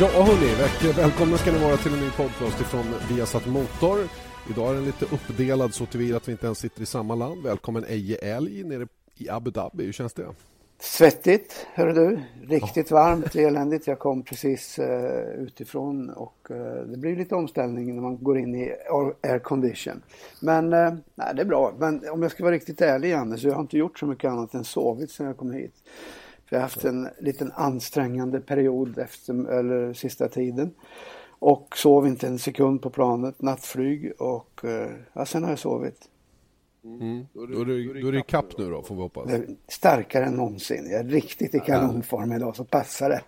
Ja hörni, välkomna ska ni vara till en ny podcast ifrån Viasat Motor. Idag är den lite uppdelad så tillvida att vi inte ens sitter i samma land. Välkommen Eje Älg nere i Abu Dhabi, hur känns det? Svettigt, hör du. Riktigt ja. varmt, eländigt. Jag kom precis uh, utifrån och uh, det blir lite omställning när man går in i air condition. Men uh, nej, det är bra. Men om jag ska vara riktigt ärlig så jag har inte gjort så mycket annat än sovit sedan jag kom hit. Jag har haft en liten ansträngande period efter, eller sista tiden. Och sov inte en sekund på planet, nattflyg och ja, sen har jag sovit. Mm. Då, är det, då, är det, då är det kapp nu då, får vi hoppas. starkare än någonsin. Jag är riktigt i kanonform idag, så passar det.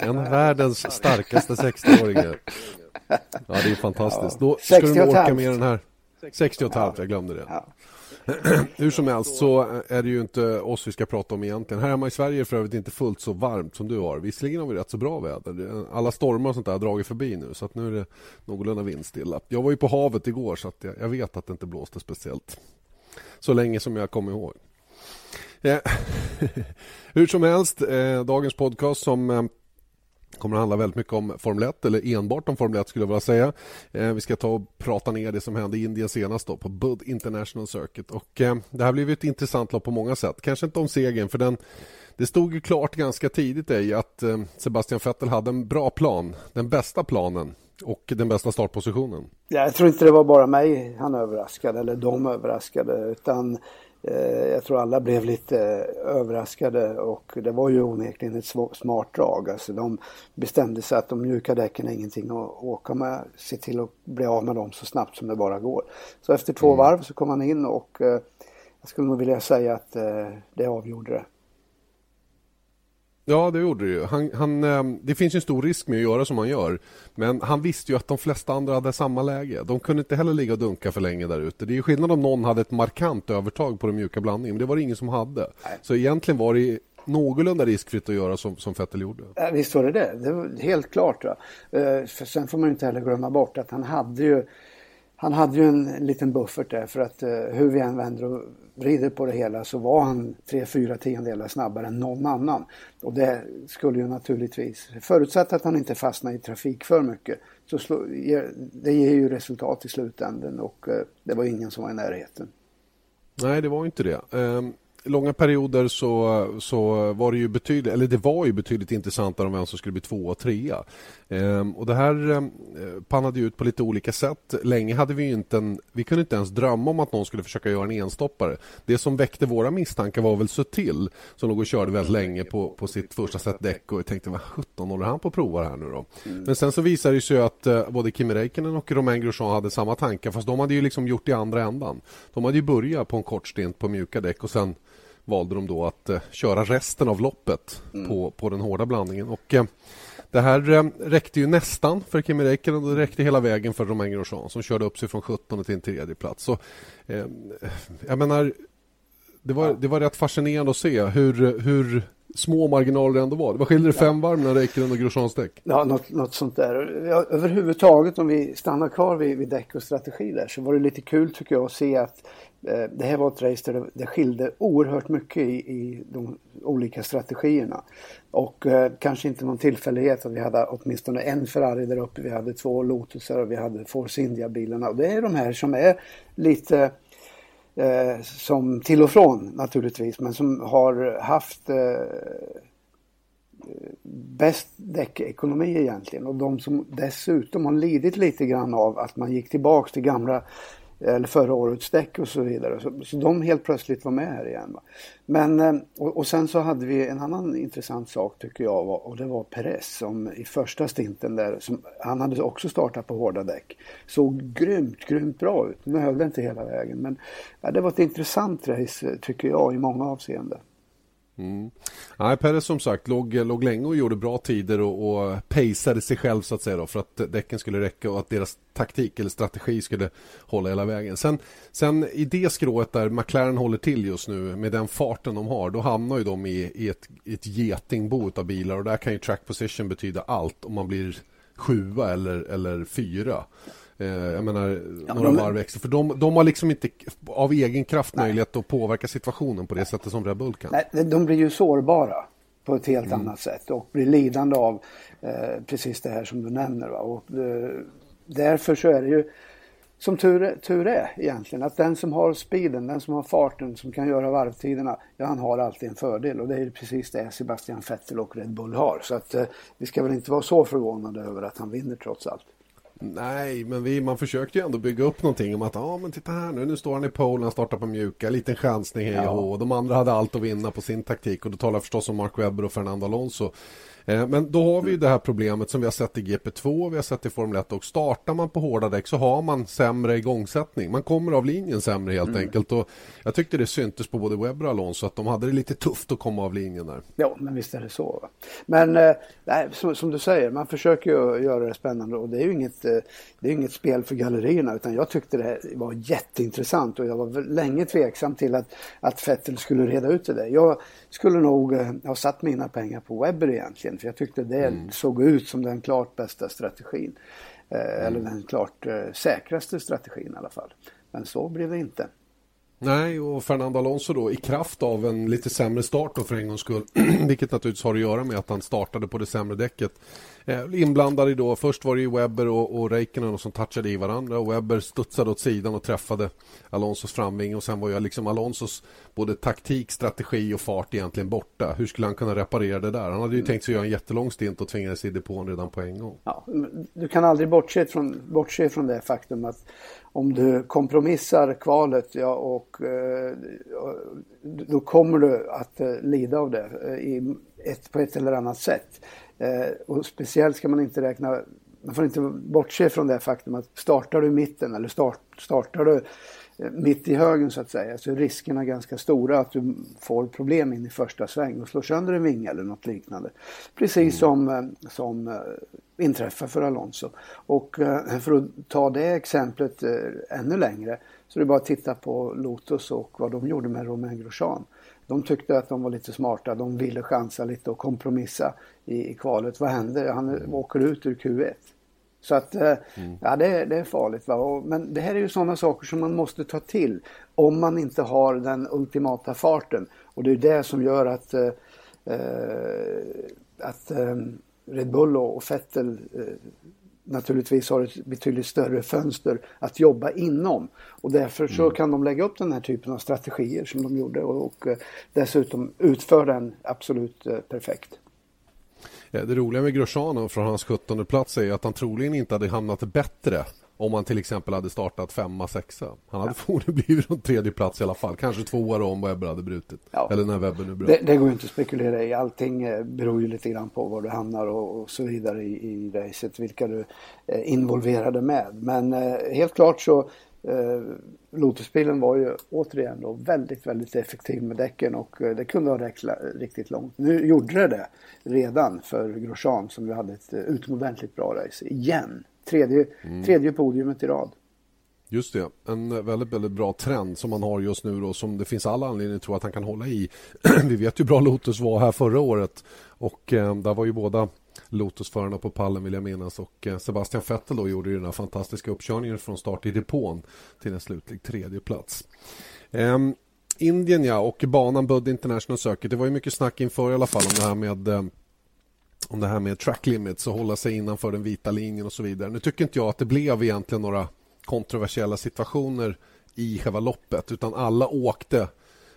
en världens starkaste 60-åringar. Ja, det är fantastiskt. Då ska du orka med den här. 60 och ett halvt, jag glömde det. Ja. Hur som helst så är det ju inte oss vi ska prata om egentligen. Här hemma i Sverige är för övrigt inte fullt så varmt som du har. Visserligen har vi rätt så bra väder. Alla stormar och sånt där har dragit förbi nu så att nu är det någorlunda vindstilla. Jag var ju på havet igår så att jag vet att det inte blåste speciellt. Så länge som jag kommer ihåg. Eh, hur som helst, eh, dagens podcast som eh, kommer att handla väldigt mycket om Formel 1, eller enbart om Formel 1 skulle jag vilja säga. Eh, vi ska ta och prata ner det som hände i Indien senast då, på Bud International Circuit. Och, eh, det här blev ett intressant lopp på många sätt. Kanske inte om segern, för den, det stod ju klart ganska tidigt i att eh, Sebastian Vettel hade en bra plan, den bästa planen och den bästa startpositionen. Ja, jag tror inte det var bara mig han överraskade, eller de överraskade, utan Eh, jag tror alla blev lite överraskade och det var ju onekligen ett smart drag. Alltså de bestämde sig att de mjuka däcken är ingenting att åka med. Se till att bli av med dem så snabbt som det bara går. Så efter två mm. varv så kom han in och eh, jag skulle nog vilja säga att eh, det avgjorde det. Ja, det gjorde det ju. Han, han, ehm, det finns en stor risk med att göra som han gör. Men han visste ju att de flesta andra hade samma läge. De kunde inte heller ligga och dunka för länge där ute. Det är ju skillnad om någon hade ett markant övertag på den mjuka blandningen. Men det var det ingen som hade. Nej. Så egentligen var det någorlunda riskfritt att göra som, som Vettel gjorde. Ja, visst var det det. Det var helt klart. Va? För sen får man inte heller glömma bort att han hade ju han hade ju en liten buffert där för att eh, hur vi än vänder och vrider på det hela så var han tre fyra tiondelar snabbare än någon annan. Och det skulle ju naturligtvis, förutsatt att han inte fastnar i trafik för mycket, så slå, det ger ju resultat i slutänden och eh, det var ingen som var i närheten. Nej, det var inte det. Um långa perioder så, så var det ju betydligt, eller det var ju betydligt intressantare om vem som skulle bli tvåa, och trea. Ehm, och det här eh, pannade ut på lite olika sätt. Länge hade vi inte en, vi kunde inte ens drömma om att någon skulle försöka göra en enstoppare. Det som väckte våra misstankar var väl Sutil som låg och körde väldigt länge på, på sitt första set däck och jag tänkte vad 17 håller han på att prova här nu då? Mm. Men sen så visade det sig att eh, både Kimi Räikkönen och Romain Grosjean hade samma tankar fast de hade ju liksom gjort i andra ändan. De hade ju börjat på en kort stint på mjuka däck och sen valde de då att eh, köra resten av loppet mm. på, på den hårda blandningen. Och, det här eh, räckte ju nästan för Kimi Räikkönen och det räckte hela vägen för Romain Grosjean som körde upp sig från 17 till en tredje plats. Så, eh, jag menar, det var, det var rätt fascinerande att se hur, hur små marginaler det ändå var. Det var skiljer fem varv mellan Räikkönen och Grosjeans däck. Ja, något, något sånt där. Ja, överhuvudtaget om vi stannar kvar vid, vid däck och strategi där så var det lite kul tycker jag att se att Eh, det här var ett race där det, skilde oerhört mycket i, i de olika strategierna. Och eh, kanske inte någon tillfällighet att vi hade åtminstone en Ferrari där uppe, vi hade två Lotusar och vi hade Force India-bilarna. Och det är de här som är lite eh, som till och från naturligtvis, men som har haft eh, bäst däckekonomi egentligen och de som dessutom har lidit lite grann av att man gick tillbaks till gamla eller förra årets däck och så vidare. Så, så de helt plötsligt var med här igen. Va? Men, eh, och, och, sen så hade vi en annan intressant sak tycker jag och det var Perez som i första stinten där, som, han hade också startat på hårda däck. Såg grymt, grymt bra ut. Nu höll det inte hela vägen men ja, det var ett intressant race tycker jag i många avseenden. Mm. Nej, Perre som sagt låg, låg länge och gjorde bra tider och, och pejsade sig själv så att säga då, för att däcken skulle räcka och att deras taktik eller strategi skulle hålla hela vägen. Sen, sen i det skrået där McLaren håller till just nu med den farten de har då hamnar ju de i, i ett, ett getingbo av bilar och där kan ju track position betyda allt om man blir sjua eller, eller fyra. Eh, jag menar, ja, några de... varv extra. För de, de har liksom inte av egen kraft Nej. möjlighet att påverka situationen på det sättet som Red Bull kan. Nej, de blir ju sårbara. på ett helt mm. annat sätt och blir lidande av eh, precis det här som du nämner. Va? Och, eh, därför så är det ju som tur, tur är egentligen att den som har speeden, den som har farten, som kan göra varvtiderna, ja han har alltid en fördel och det är precis det Sebastian Vettel och Red Bull har. Så att eh, vi ska väl inte vara så förvånade över att han vinner trots allt. Nej, men vi, man försökte ju ändå bygga upp någonting om att ja, ah, men titta här nu, nu står han i pole, han startar på mjuka, liten chansning hej och ja. De andra hade allt att vinna på sin taktik och då talar jag förstås om Mark Webber och Fernando Alonso. Eh, men då har vi ju det här problemet som vi har sett i GP2, vi har sett i Formel 1 och startar man på hårda däck så har man sämre igångsättning. Man kommer av linjen sämre helt mm. enkelt och jag tyckte det syntes på både Webber och Alonso att de hade det lite tufft att komma av linjen där. Ja, men visst är det så. Men eh, som, som, du säger, man försöker ju göra det spännande och det är ju inget, eh, det är inget spel för gallerierna utan jag tyckte det var jätteintressant och jag var länge tveksam till att, att Vettel skulle reda ut det där. Jag skulle nog eh, ha satt mina pengar på Webber egentligen för jag tyckte det mm. såg ut som den klart bästa strategin. Eh, mm. Eller den klart eh, säkraste strategin i alla fall. Men så blev det inte. Nej, och Fernando Alonso då i kraft av en lite sämre start då för en gångs skull. vilket naturligtvis har att göra med att han startade på det sämre däcket. Eh, inblandade då, först var det ju Webber och, och Räikkönen som touchade i varandra och Webber studsade åt sidan och träffade Alonsos framving och sen var ju liksom Alonsos både taktik, strategi och fart egentligen borta. Hur skulle han kunna reparera det där? Han hade ju mm. tänkt sig göra en jättelång stint och tvingades i depån redan på en gång. Ja, du kan aldrig bortse från, bortse från det faktum att om du kompromissar kvalet ja, och eh, då kommer du att eh, lida av det i ett, på ett eller annat sätt. Eh, och speciellt ska man inte räkna, man får inte bortse från det faktum att startar du i mitten eller start, startar du eh, mitt i högen så att säga så är riskerna ganska stora att du får problem in i första sväng och slår sönder en vinge eller något liknande. Precis mm. som, eh, som inträffar för Alonso. Och för att ta det exemplet ännu längre så är det bara att titta på Lotus och vad de gjorde med Romain Grosjean. De tyckte att de var lite smarta, de ville chansa lite och kompromissa i, i kvalet. Vad händer? Han mm. åker ut ur Q1. Så att, eh, mm. ja det, det, är farligt. Va? Men det här är ju sådana saker som man måste ta till om man inte har den ultimata farten. Och det är det som gör att, eh, eh att eh, Red Bull och Vettel eh, naturligtvis har ett betydligt större fönster att jobba inom. Och därför så mm. kan de lägga upp den här typen av strategier som de gjorde och, och eh, dessutom utföra den absolut eh, perfekt. Det roliga med Grosjean från hans 17 plats är att han troligen inte hade hamnat bättre om man till exempel hade startat femma, sexa. Han hade ja. förmodligen blivit någon tredje plats i alla fall. Kanske tvåa om Webber hade brutit. Ja. Eller när Webber nu bröt. Det, det, går ju inte att spekulera i. Allting eh, beror ju lite grann på var du hamnar och, och så vidare i, i racet. Vilka du eh, involverade med. Men eh, helt klart så eh, Lotusbilen var ju återigen då väldigt, väldigt effektiv med däcken och eh, det kunde ha räckt riktigt långt. Nu gjorde det det redan för Grosjean som ju hade ett utomordentligt bra race igen. Tredje, mm. tredje podiumet i rad. Just det, en väldigt, väldigt bra trend som man har just nu och som det finns alla anledning att tro att han kan hålla i. Vi vet ju hur bra Lotus var här förra året och eh, där var ju båda Lotusförarna på pallen vill jag minnas och eh, Sebastian Vettel då gjorde ju den här fantastiska uppkörningen från start i depån till en slutlig tredje plats. Eh, Indien ja, och banan Bud International Circuit. Det var ju mycket snack inför i alla fall om det här med eh, om det här med track limits och hålla sig innanför den vita linjen och så vidare. Nu tycker inte jag att det blev egentligen några kontroversiella situationer i själva loppet utan alla åkte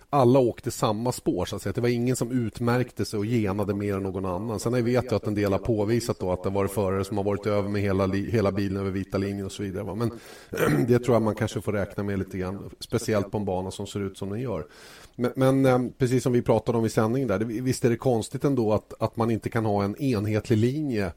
alla åkte samma spår så att säga. Det var ingen som utmärkte sig och genade mer än någon annan. Sen vet jag att en del har påvisat då att det varit förare som har varit över med hela, hela bilen över vita linjen och så vidare. Men det tror jag man kanske får räkna med lite grann. Speciellt på en bana som ser ut som den gör. Men, men eh, precis som vi pratade om i sändningen där. Visst är det konstigt ändå att, att man inte kan ha en enhetlig linje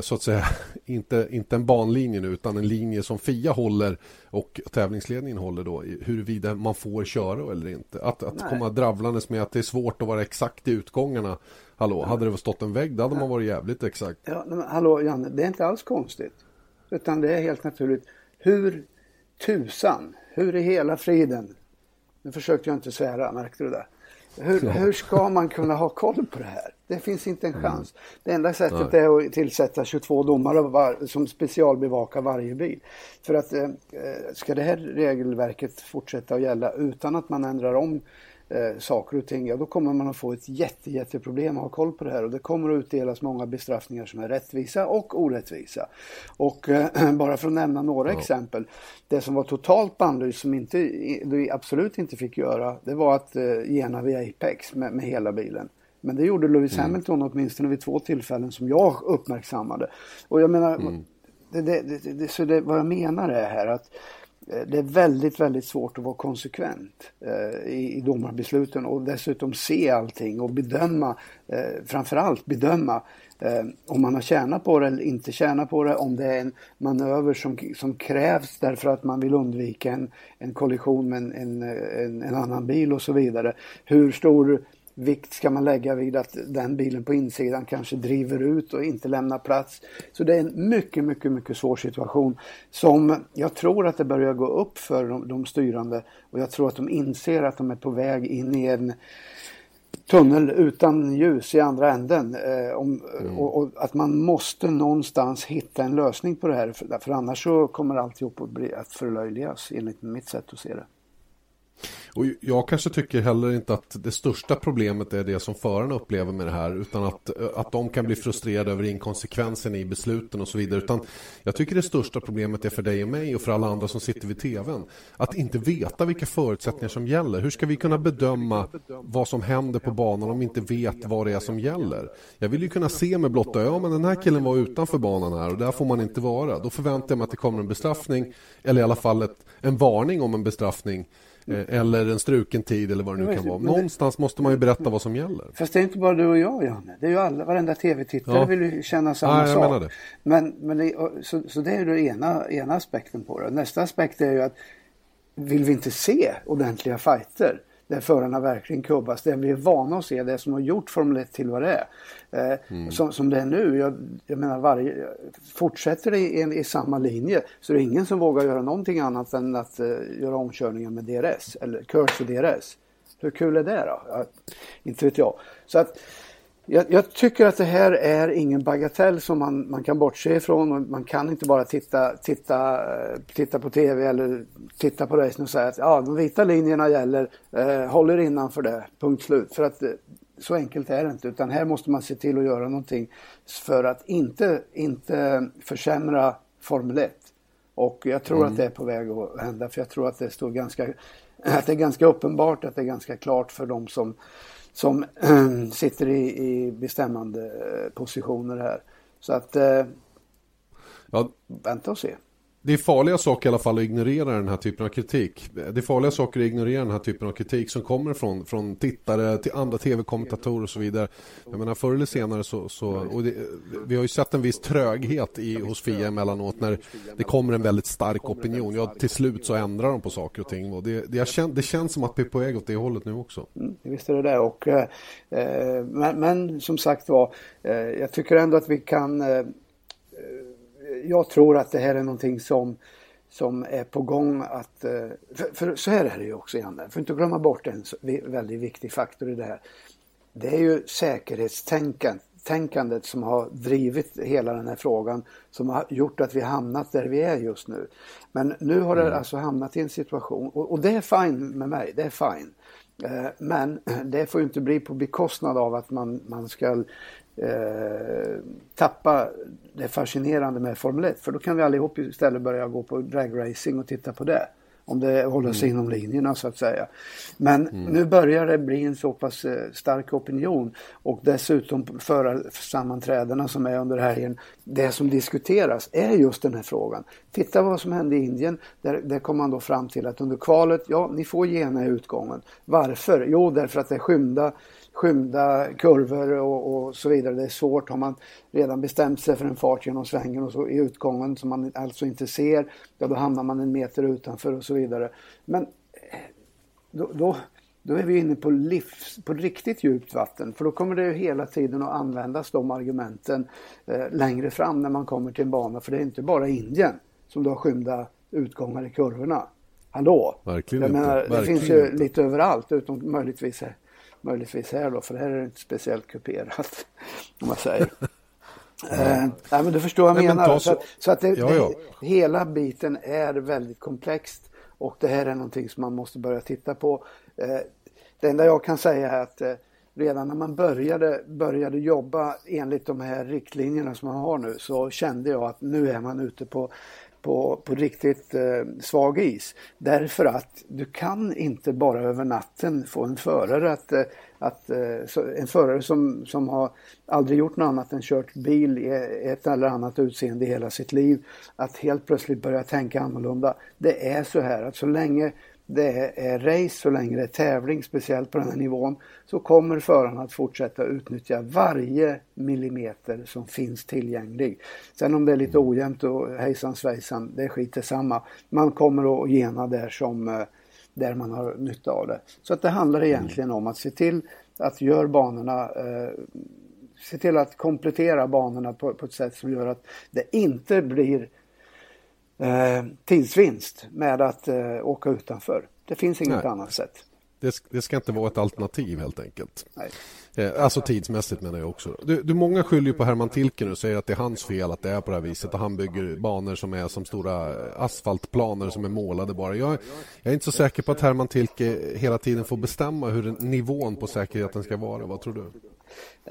så att säga inte, inte en banlinje nu utan en linje som FIA håller och tävlingsledningen håller då huruvida man får köra eller inte. Att, att komma dravlandes med att det är svårt att vara exakt i utgångarna. Hallå, Nej. hade det stått en vägg då hade man varit jävligt exakt. Ja, men hallå Janne, det är inte alls konstigt. Utan det är helt naturligt. Hur tusan, hur i hela friden. Nu försökte jag inte svära, märkte du det? Hur, hur, ska man kunna ha koll på det här? Det finns inte en mm. chans. Mm. Det enda sättet Nej. är att tillsätta 22 domare var, som specialbevakar varje bil. För att eh, ska det här regelverket fortsätta att gälla utan att man ändrar om eh, saker och ting, ja då kommer man att få ett jätte, jätteproblem att ha koll på det här och det kommer att utdelas många bestraffningar som är rättvisa och orättvisa. Och eh, bara för att nämna några ja. exempel, det som var totalt bannlyst som inte, du absolut inte fick göra, det var att eh, gena via Apex med, med hela bilen. Men det gjorde Lewis mm. Hamilton åtminstone vid två tillfällen som jag uppmärksammade. Och jag menar, mm. det, det, det, så det, vad jag menar är här att Eh, det är väldigt, väldigt svårt att vara konsekvent eh, i, i domarbesluten och dessutom se allting och bedöma, eh, framförallt bedöma eh, om man har tjänat på det eller inte tjänat på det, om det är en manöver som, som krävs därför att man vill undvika en, en kollision med en, en, en annan bil och så vidare. Hur stor vikt ska man lägga vid att den bilen på insidan kanske driver ut och inte lämnar plats. Så det är en mycket, mycket, mycket svår situation som jag tror att det börjar gå upp för de, de styrande och jag tror att de inser att de är på väg in i en tunnel utan ljus i andra änden. Eh, om, mm. och, och, att man måste någonstans hitta en lösning på det här för, för annars så kommer alltihop att, bli, att förlöjligas enligt mitt sätt att se det. Och jag kanske tycker heller inte att det största problemet är det som förarna upplever med det här utan att, eh, att de kan bli frustrerade över inkonsekvensen i besluten och så vidare utan jag tycker det största problemet är för dig och mig och för alla andra som sitter vid tvn att inte veta vilka förutsättningar som gäller. Hur ska vi kunna bedöma vad som händer på banan om vi inte vet vad det är som gäller? Jag vill ju kunna se med blotta ögon, ja men den här killen var utanför banan här och där får man inte vara. Då förväntar jag mig att det kommer en bestraffning eller i alla fall ett, en varning om en bestraffning eller en struken tid eller vad det nu kan vara. Någonstans måste man ju berätta vad som gäller. Fast det är inte bara du och jag, Janne. Det är ju alla, varenda tv-tittare ja. vill ju känna samma ja, sak. Men, men det, så, så det är ju den ena, ena aspekten på det. Nästa aspekt är ju att vill vi inte se ordentliga fighter där förarna verkligen kubbas. Det vi är vana att se, det som har gjort Formel 1 till vad det är. Eh, mm. som, som det är nu, jag, jag menar varje, fortsätter det i, i, samma linje så är det ingen som vågar göra någonting annat än att uh, göra omkörningen med DRS eller kurs och DRS. Hur kul är det då? Ja, inte vet jag. Så att jag, jag, tycker att det här är ingen bagatell som man, man kan bortse ifrån. Och man kan inte bara titta, titta, titta på tv eller titta på racen och säga att ja, de vita linjerna gäller, eh, håller innanför det, punkt slut. För att eh, så enkelt är det inte utan här måste man se till att göra någonting för att inte, inte försämra Formel 1. Och jag tror mm. att det är på väg att hända för jag tror att det, står ganska, att det är ganska uppenbart, att det är ganska klart för de som som sitter i, i bestämmande eh, positioner här. Så att äh, ja. vänta och se det är farliga saker i alla fall att ignorera den här typen av kritik. Det är farliga saker att ignorera den här typen av kritik som kommer från, från tittare till andra tv-kommentatorer och så vidare. Jag menar förr eller senare så, så och det, vi har ju sett en viss tröghet i, hos FIA emellanåt när det kommer en väldigt stark opinion. Ja, till slut så ändrar de på saker och ting och det, det, känt, det känns som att vi är på väg åt det hållet nu också. Mm, visst är det det och eh, eh men, men, som sagt var, eh, jag tycker ändå att vi kan eh, jag tror att det här är någonting som, som är på gång att... Eh, för, för så här är det ju också, Janne. För inte glömma bort en väldigt viktig faktor i det här. Det är ju säkerhetstänkandet som har drivit hela den här frågan som har gjort att vi hamnat där vi är just nu. Men nu har det mm. alltså hamnat i en situation och, och det är fine med mig, det är fine. Eh, men det får inte bli på bekostnad av att man, man ska eh, tappa det fascinerande med Formel 1. För då kan vi allihop istället börja gå på dragracing och titta på det. Om det håller sig mm. inom linjerna så att säga. Men mm. nu börjar det bli en så pass eh, stark opinion och dessutom förarsammanträdena som är under helgen. Det som diskuteras är just den här frågan. Titta vad som hände i Indien. Där, där kom man då fram till att under kvalet, ja ni får gena utgången. Varför? Jo därför att det är skymda skymda kurvor och, och, så vidare. Det är svårt. Har man redan bestämt sig för en fart genom svängen och så i utgången som man alltså inte ser, ja då hamnar man en meter utanför och så vidare. Men eh, då, då, då är vi inne på, livs, på riktigt djupt vatten för då kommer det ju hela tiden att användas de argumenten eh, längre fram när man kommer till en bana. För det är inte bara Indien som då har skymda utgångar i kurvorna. Hallå! Verkligen Jag menar, inte. det finns ju inte. lite överallt utom möjligtvis möjligtvis här då, för här är det inte speciellt kuperat. Om man säger. eh, nej, men du förstår vad jag menar. Men så, att, så att det, ja, ja. Det, hela biten är väldigt komplext och det här är någonting som man måste börja titta på. Eh, Det enda jag kan säga är att eh, redan när man började, började jobba enligt de här riktlinjerna som man har nu så kände jag att nu är man ute på på, på riktigt eh, svag is. Därför att du kan inte bara över natten få en förare att, eh, att eh, en förare som, som har aldrig gjort något annat än kört bil i ett eller annat utseende i hela sitt liv, att helt plötsligt börja tänka annorlunda. Det är så här att så länge det är race, så länge det är tävling, speciellt på den här nivån, så kommer förarna att fortsätta utnyttja varje millimeter som finns tillgänglig. Sen om det är lite ojämnt och hejsan svejsan, det är skit samma. Man kommer att gena där som eh, där man har nytta av det. Så att det handlar egentligen om att se till att göra banorna eh, se till att komplettera banorna på, på, ett sätt som gör att det inte blir eh, tidsvinst med att eh, åka utanför. Det finns inget Nej. annat sätt. Det, det, ska inte vara ett alternativ helt enkelt. Eh, alltså tidsmässigt menar jag också. Du, du många skyller på Herman Tilken och säger att det är hans fel att det är på det här viset och han bygger banor som är som stora asfaltplaner som är målade bara. Jag, jag är inte så säker på att Herman Tilke hela tiden får bestämma hur nivån på säkerheten ska vara. Vad tror du?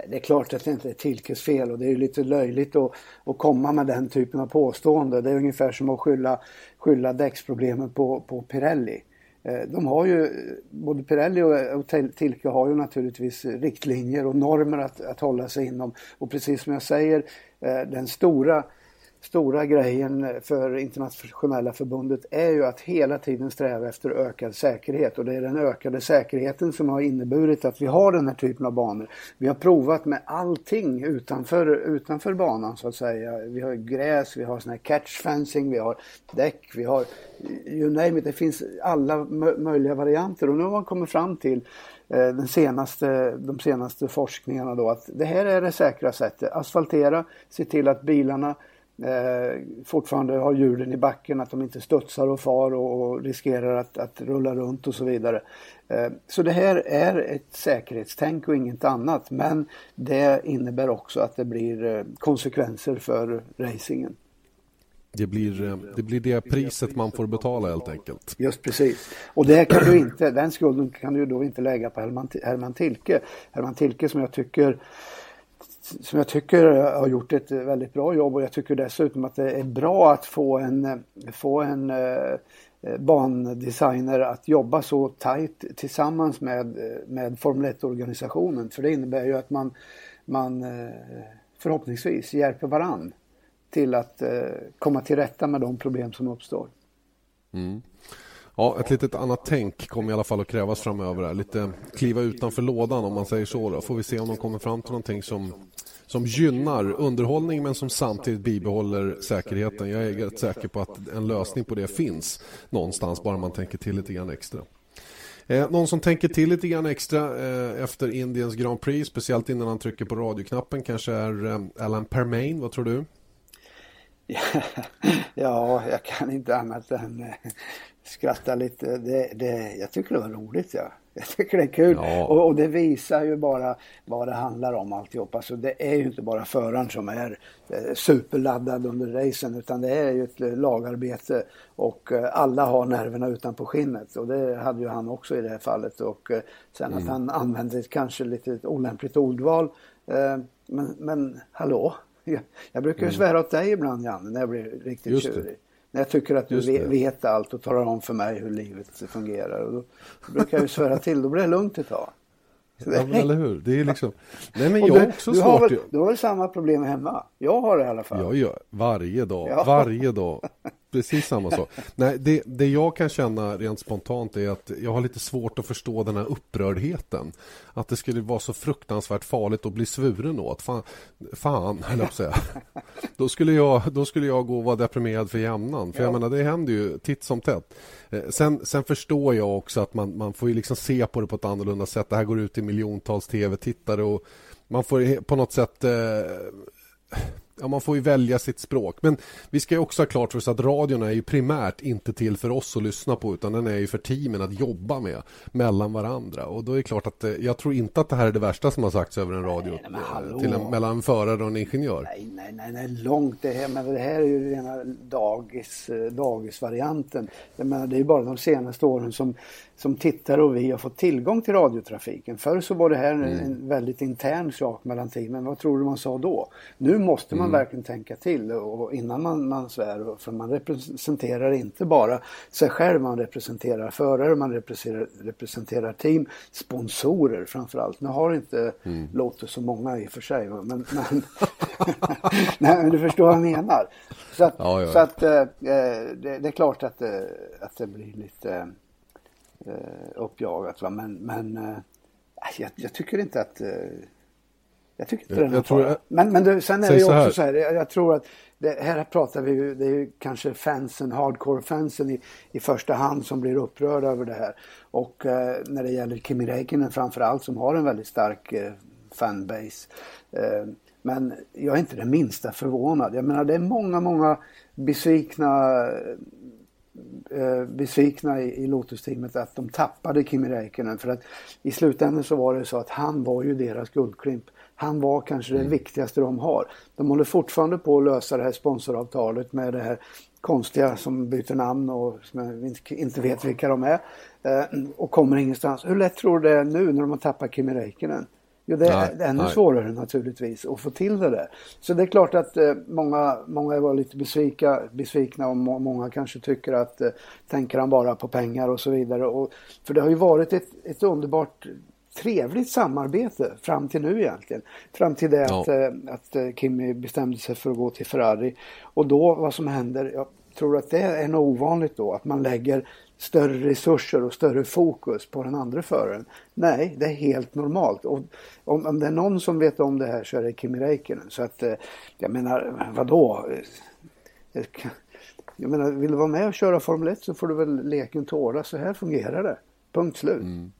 Det är klart att det inte är Tilkes fel och det är lite löjligt att, att komma med den typen av påstående. Det är ungefär som att skylla, skylla däcksproblemen på, på Pirelli. Eh, de har ju, både Pirelli och Tilke har ju naturligtvis riktlinjer och normer att, att hålla sig inom. Och precis som jag säger, eh, den stora stora grejen för internationella förbundet är ju att hela tiden sträva efter ökad säkerhet och det är den ökade säkerheten som har inneburit att vi har den här typen av banor. Vi har provat med allting utanför, utanför banan så att säga. Vi har gräs, vi har sån här catch fencing, vi har däck, vi har you name it. Det finns alla möjliga varianter och nu har man kommit fram till eh, den senaste, de senaste forskningarna då att det här är det säkra sättet. Asfaltera, se till att bilarna eh, fortfarande har hjulen i backen, att de inte studsar och far och, och riskerar att, att, rulla runt och så vidare. Eh, så det här är ett säkerhetstänk och inget annat men det innebär också att det blir eh, konsekvenser för racingen. Det blir, eh, det blir det priset man får betala helt enkelt. Just precis. Och det kan du inte, den skulden kan du då inte lägga på Herman, Herman Tilke. Herman Tilke som jag tycker som jag tycker har gjort ett väldigt bra jobb och jag tycker dessutom att det är bra att få en, få en eh, bandesigner att jobba så tajt tillsammans med, med Formel 1-organisationen. För det innebär ju att man, man eh, förhoppningsvis hjälper varann till att eh, komma till rätta med de problem som uppstår. Mm. Ja, ett litet annat tänk kommer i alla fall att krävas framöver. Lite kliva utanför lådan om man säger så. Då. Får vi se om de kommer fram till någonting som, som gynnar underhållning men som samtidigt bibehåller säkerheten. Jag är rätt säker på att en lösning på det finns någonstans bara man tänker till lite grann extra. Eh, någon som tänker till lite grann extra eh, efter Indiens Grand Prix, speciellt innan han trycker på radioknappen, kanske är eh, Alan Permain. Vad tror du? ja, jag kan inte annat än eh, skratta lite. Det, det, jag tycker det var roligt. Ja. Jag tycker det är kul ja. och, och, det visar ju bara vad det handlar om alltihop. Alltså det är ju inte bara föraren som är eh, superladdad under racen utan det är ju ett eh, lagarbete och eh, alla har nerverna utanpå skinnet och det hade ju han också i det här fallet och eh, sen mm. att han använde kanske lite olämpligt ordval. Men, men hallå, jag, jag brukar ju mm. svära åt dig ibland Janne när jag blir riktigt tjurig. När jag tycker att du vet, vet allt och talar om för mig hur livet fungerar. Och då brukar jag ju svära till, då blir det lugnt ett tag. Ja, men eller hur? Det är liksom... Nej, men jag du, också du. Har väl, du har väl samma problem hemma? Jag har det i alla fall. Jag gör varje dag, ja. varje dag precis samma sak. Nej, det, det jag kan känna rent spontant är att jag har lite svårt att förstå den här upprördheten. Att det skulle vara så fruktansvärt farligt att bli svuren åt. Fan, fan höll jag säga. Då skulle, jag, då skulle jag gå och vara deprimerad för jämnan. För ja. jag menar, det händer ju titt som tätt. Eh, sen, sen förstår jag också att man, man får ju liksom se på det på ett annorlunda sätt. Det här går ut till miljontals tv-tittare och man får på något sätt eh, ja, man får ju välja sitt språk. Men vi ska ju också ha klart för oss att radion är ju primärt inte till för oss att lyssna på utan den är ju för teamen att jobba med mellan varandra. Och då är det klart att eh, jag tror inte att det här är det värsta som har sagts över en radio nej, nej, till en, mellan en förare och en ingenjör. Nej, nej, nej, nej långt det här. Men det här är ju rena dagis, eh, dagisvarianten. Jag menar, det är ju bara de senaste åren som som tittare och vi har fått tillgång till radiotrafiken. Förr så var det här mm. en väldigt intern sak mellan teamen. Vad tror du man sa då? Nu måste man mm. Verkligen tänka till och innan man, man svär. För man representerar inte bara sig själv, man representerar förare, man representerar, representerar team, sponsorer framförallt. Nu har inte mm. Lotus så många i och för sig. Men, men, nej, men du förstår vad jag menar. Så att, ja, ja. Så att äh, det, det, är klart att, äh, att det blir lite eh, uppjagat. Va? Men, men eh, jag, jag, tycker inte att... Jag tycker inte jag, det är tror jag, Men, men det, sen är det ju också så här, så här jag, jag, tror att det, här pratar vi ju, det är ju kanske fansen, hardcore-fansen i, i första hand som blir upprörda över det här. Och eh, när det gäller Kimi Räikkönen framförallt som har en väldigt stark eh, fanbase. Eh, men jag är inte det minsta förvånad. Jag menar det är många, många besvikna eh, besvikna i, i Lotus-teamet att de tappade Kimi Räikkönen. För att i slutändan så var det så att han var ju deras guldklimp. Han var kanske mm. det viktigaste de har. De håller fortfarande på att lösa det här sponsoravtalet med det här konstiga som byter namn och som inte vet vilka de är. Eh, och kommer ingenstans. Hur lätt tror du det är nu när de har tappat Kimi Räikkönen? Jo, det är nej, ännu nej. svårare naturligtvis att få till det där. Så det är klart att eh, många, många var lite besvika, besvikna och må, många kanske tycker att eh, tänker han bara på pengar och så vidare. Och, för det har ju varit ett, ett underbart trevligt samarbete fram till nu egentligen. Fram till det ja. att, eh, att eh, Kimi bestämde sig för att gå till Ferrari. Och då vad som händer, jag tror att det är nog ovanligt då att man lägger större resurser och större fokus på den andra föraren. Nej, det är helt normalt. Och om, om det är någon som vet om det här så är det Kimi Räikkönen. Så att, eh, jag menar, vadå? Jag menar, vill du vara med och köra Formel 1 så får du väl leken tåla. Så här fungerar det. Punkt slut. Mm.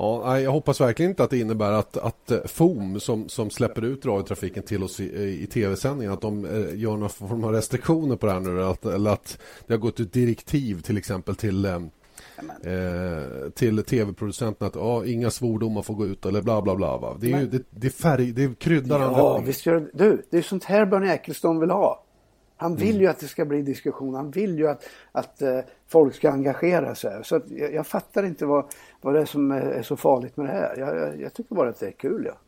Ja, jag hoppas verkligen inte att det innebär att, att eh, FOM som, som släpper ut radiotrafiken till oss i, i tv-sändningen att de eh, gör några form av restriktioner på det här nu att, eller att det har gått ut direktiv till exempel till eh, till tv-producenten att ja, inga svordomar får gå ut eller bla bla bla. Va? Det är ju det, det färg, det kryddar Ja, visst gör det. Du, det är sånt här Bernie Ecclestone vill ha. Han vill mm. ju att det ska bli diskussion. Han vill ju att, att folk ska engagera sig. Så jag, jag, fattar inte vad, vad det är som är, så farligt med det här. Jag, jag, jag, tycker bara att det är kul. Ja.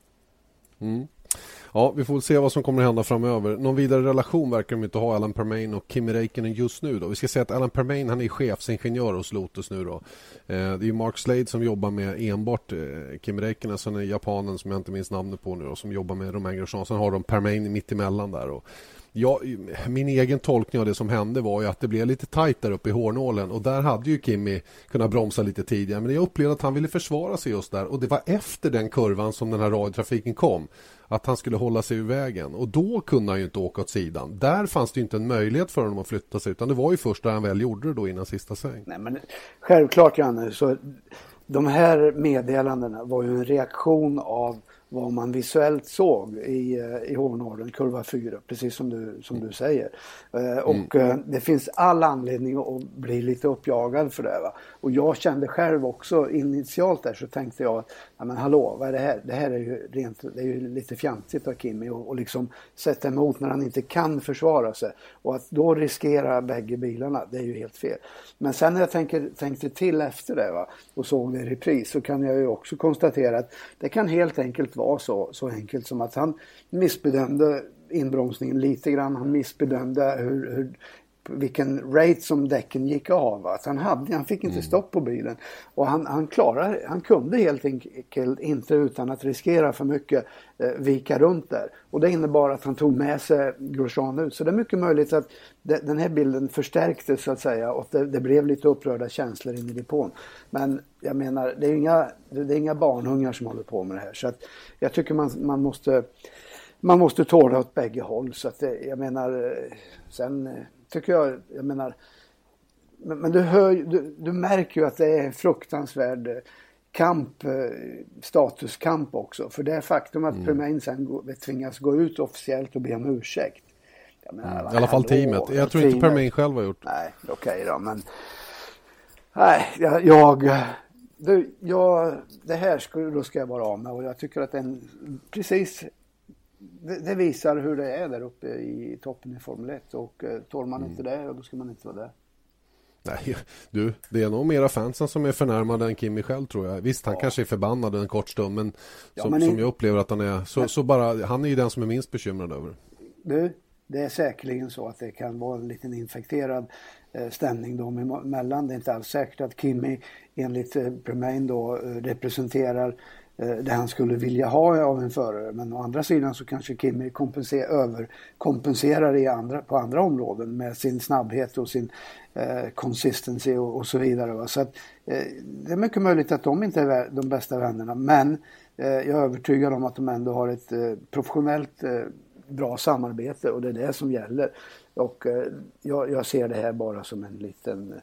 Mm. Ja, vi får se vad som kommer att hända framöver. Någon vidare relation verkar de inte ha, Alan Permain och Kimi Räikkönen just nu. Då. Vi ska säga att Alan Permain han är chefsingenjör hos Lotus nu. Då. Eh, det är Mark Slade som jobbar med enbart eh, Kimi Räikkönen. Sen är japanen som jag inte minns namnet på nu då, som jobbar med Romain Grosjean. Sen har de Permain mitt emellan där. Och Ja, min egen tolkning av det som hände var ju att det blev lite tajt där uppe i hårnålen. Och där hade ju Kimmy kunnat bromsa lite tidigare. Men jag upplevde att han ville försvara sig just där. Och det var efter den kurvan som den här radiotrafiken kom. Att han skulle hålla sig ur vägen. Och då kunde han ju inte åka åt sidan. Där fanns det inte en möjlighet för honom att flytta sig. Utan det var ju först där han väl gjorde det då innan sista sväng. Nej men självklart Janne, så de här meddelandena var ju en reaktion av vad man visuellt såg i, eh, i Hovnorden, kurva 4, precis som du, som du säger. Eh, och mm. Eh, det finns all anledning att bli lite uppjagad för det. Va? Och jag kände själv också initialt där så tänkte jag, ja men hallå, vad är det här? Det här är ju, rent, det är ju lite fjantigt av Kimmy och, och liksom sätta emot när han inte kan försvara sig. Och att då riskera bägge bilarna, det är ju helt fel. Men sen när jag tänker, tänkte till efter det va, och såg det i repris så kan jag ju också konstatera att det kan helt enkelt vara så, så enkelt som att han missbedömde inbromsningen lite grann. Han missbedömde hur, hur vilken rate som däcken gick av. Att han, hade, han fick inte mm. stopp på bilen. Och han, han, klarade, han kunde helt enkelt inte utan att riskera för mycket eh, vika runt där. Och det innebar att han tog med sig Grosjean ut. Så det är mycket möjligt att det, den här bilden förstärktes så att säga och det, det, blev lite upprörda känslor in i depån. Men jag menar, det är inga, det är inga barnungar som håller på med det här. Så att jag tycker man, man måste man måste tåla åt bägge håll. Så att det, jag menar, eh, sen eh, tycker jag, jag menar, men, men du, hör, du, du märker ju att det är fruktansvärd kamp, eh, statuskamp också. För det faktum att mm. Permain sen tvingas gå ut officiellt och be om ursäkt. Menar, mm. I alla fall teamet. Jag tror teamet. inte Permain själv har gjort. Nej, okej okay då, men nej, jag, jag du, jag, det här skulle, då ska jag vara av med och jag tycker att den precis det, det, visar hur det är där uppe i toppen i Formel 1 och eh, tål man mm. inte det, då ska man inte vara där. Nej, du, det är nog mera fansen som är förnärmade än Kimi själv tror jag. Visst, han ja. kanske är förbannad en kort stund, men, ja, som, men som jag upplever att han är, så, så bara, han är ju den som är minst bekymrad över. Du, det är säkerligen så att det kan vara en liten infekterad eh, stämning dem emellan. Det är inte alls säkert att Kimi enligt eh, Permain då representerar Eh, det han skulle vilja ha av en förare. Men å andra sidan så kanske Kimi kompenser, överkompenserar i andra, på andra områden med sin snabbhet och sin eh, consistency och, och, så vidare. Va? Så att, eh, det är mycket möjligt att de inte är de bästa vännerna men eh, jag är övertygad om att de ändå har ett eh, professionellt eh, bra samarbete och det är det som gäller. Och eh, jag, jag, ser det här bara som en liten eh,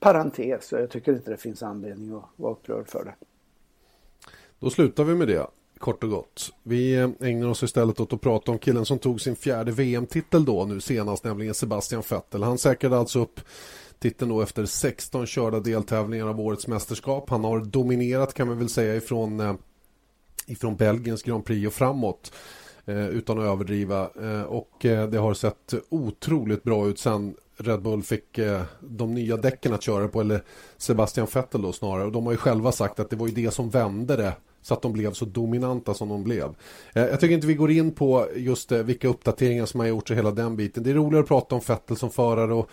parentes och jag tycker inte det finns anledning att vara upprörd för det. Då slutar vi med det, kort och gott. Vi eh, ägnar oss istället åt att prata om killen som tog sin fjärde VM-titel då nu senast, nämligen Sebastian Vettel. Han säkrade alltså upp titeln då efter 16 körda deltävlingar av årets mästerskap. Han har dominerat kan man väl säga ifrån, eh, ifrån Belgiens Grand Prix och framåt eh, utan att överdriva. Eh, och eh, det har sett otroligt bra ut sen Red Bull fick de nya däcken att köra på, eller Sebastian Vettel då snarare. Och de har ju själva sagt att det var ju det som vände det så att de blev så dominanta som de blev. Eh, jag tycker inte vi går in på just eh, vilka uppdateringar som har gjorts och hela den biten. Det är roligare att prata om Fettel som förare och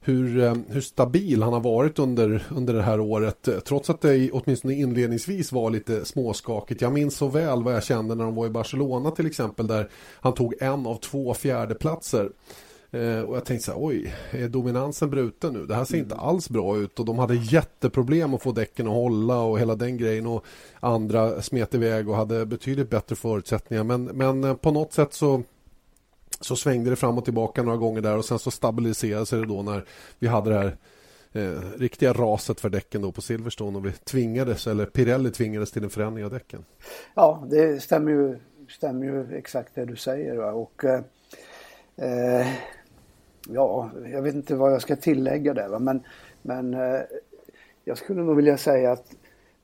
hur, eh, hur stabil han har varit under, under det här året. Trots att det åtminstone inledningsvis var lite småskakigt. Jag minns så väl vad jag kände när de var i Barcelona till exempel där han tog en av två fjärdeplatser. Eh, och jag tänkte så här, oj, är dominansen bruten nu? Det här ser mm. inte alls bra ut och de hade jätteproblem att få däcken att hålla och hela den grejen och andra smet iväg och hade betydligt bättre förutsättningar. Men, men eh, på något sätt så så svängde det fram och tillbaka några gånger där och sen så stabiliserade sig det då när vi hade det här eh, riktiga raset för däcken då på Silverstone och vi tvingades, eller Pirelli tvingades till en förändring av däcken. Ja, det stämmer ju, stämmer ju exakt det du säger. Va? Och eh, eh ja, jag vet inte vad jag ska tillägga där. Va? Men, men eh, jag skulle nog vilja säga att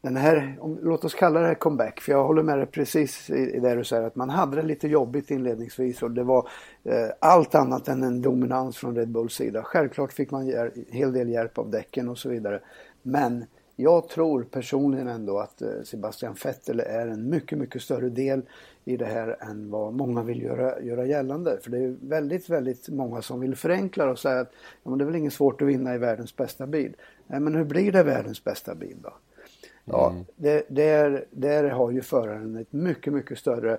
den här, om, låt oss kalla det här comeback, för jag håller med dig precis i, i det du säger att man hade det lite jobbigt inledningsvis och det var eh, allt annat än en dominans från Red Bulls sida. Självklart fick man en hel del hjälp av däcken och så vidare. Men jag tror personligen ändå att eh, Sebastian Vettel är en mycket, mycket större del i det här än vad många vill göra, göra gällande. För det är väldigt, väldigt många som vill förenkla och säga att ja, men det är väl inget svårt att vinna i världens bästa bil. Nej, men hur blir det världens bästa bil då? Ja, mm. det, där, där har ju föraren ett mycket, mycket större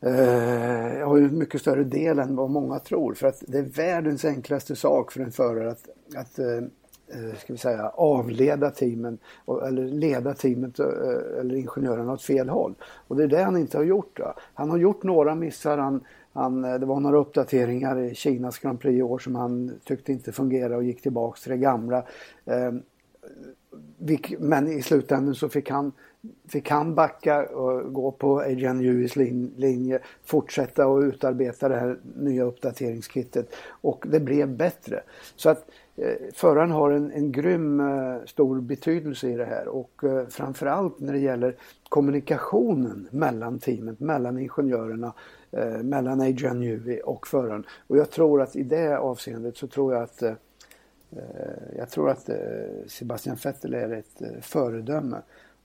eh, har ju mycket större del än vad många tror. För att det är världens enklaste sak för en förare att, att Eh, Eh, ska vi säga, avleda teamen eller leda teamet eh, eller ingenjörerna åt fel håll. Och det är det han inte har gjort. Då. Han har gjort några missar. Han, han, eh, det var några uppdateringar i Kinas Grand Prix i år som han tyckte inte fungerade och gick tillbaks till det gamla. Ehm, men i slutändan så fick han, fick han backa och gå på Adrian Lewis linje, fortsätta och utarbeta det här nya uppdateringskittet och det blev bättre. Så att Eh, föraren har en, en grym eh, stor betydelse i det här och eh, framförallt när det gäller kommunikationen mellan teamet, mellan ingenjörerna, mellan Adrian Newey och föraren. Och jag tror att i det avseendet så tror jag att jag tror att Sebastian Vettel är ett föredöme.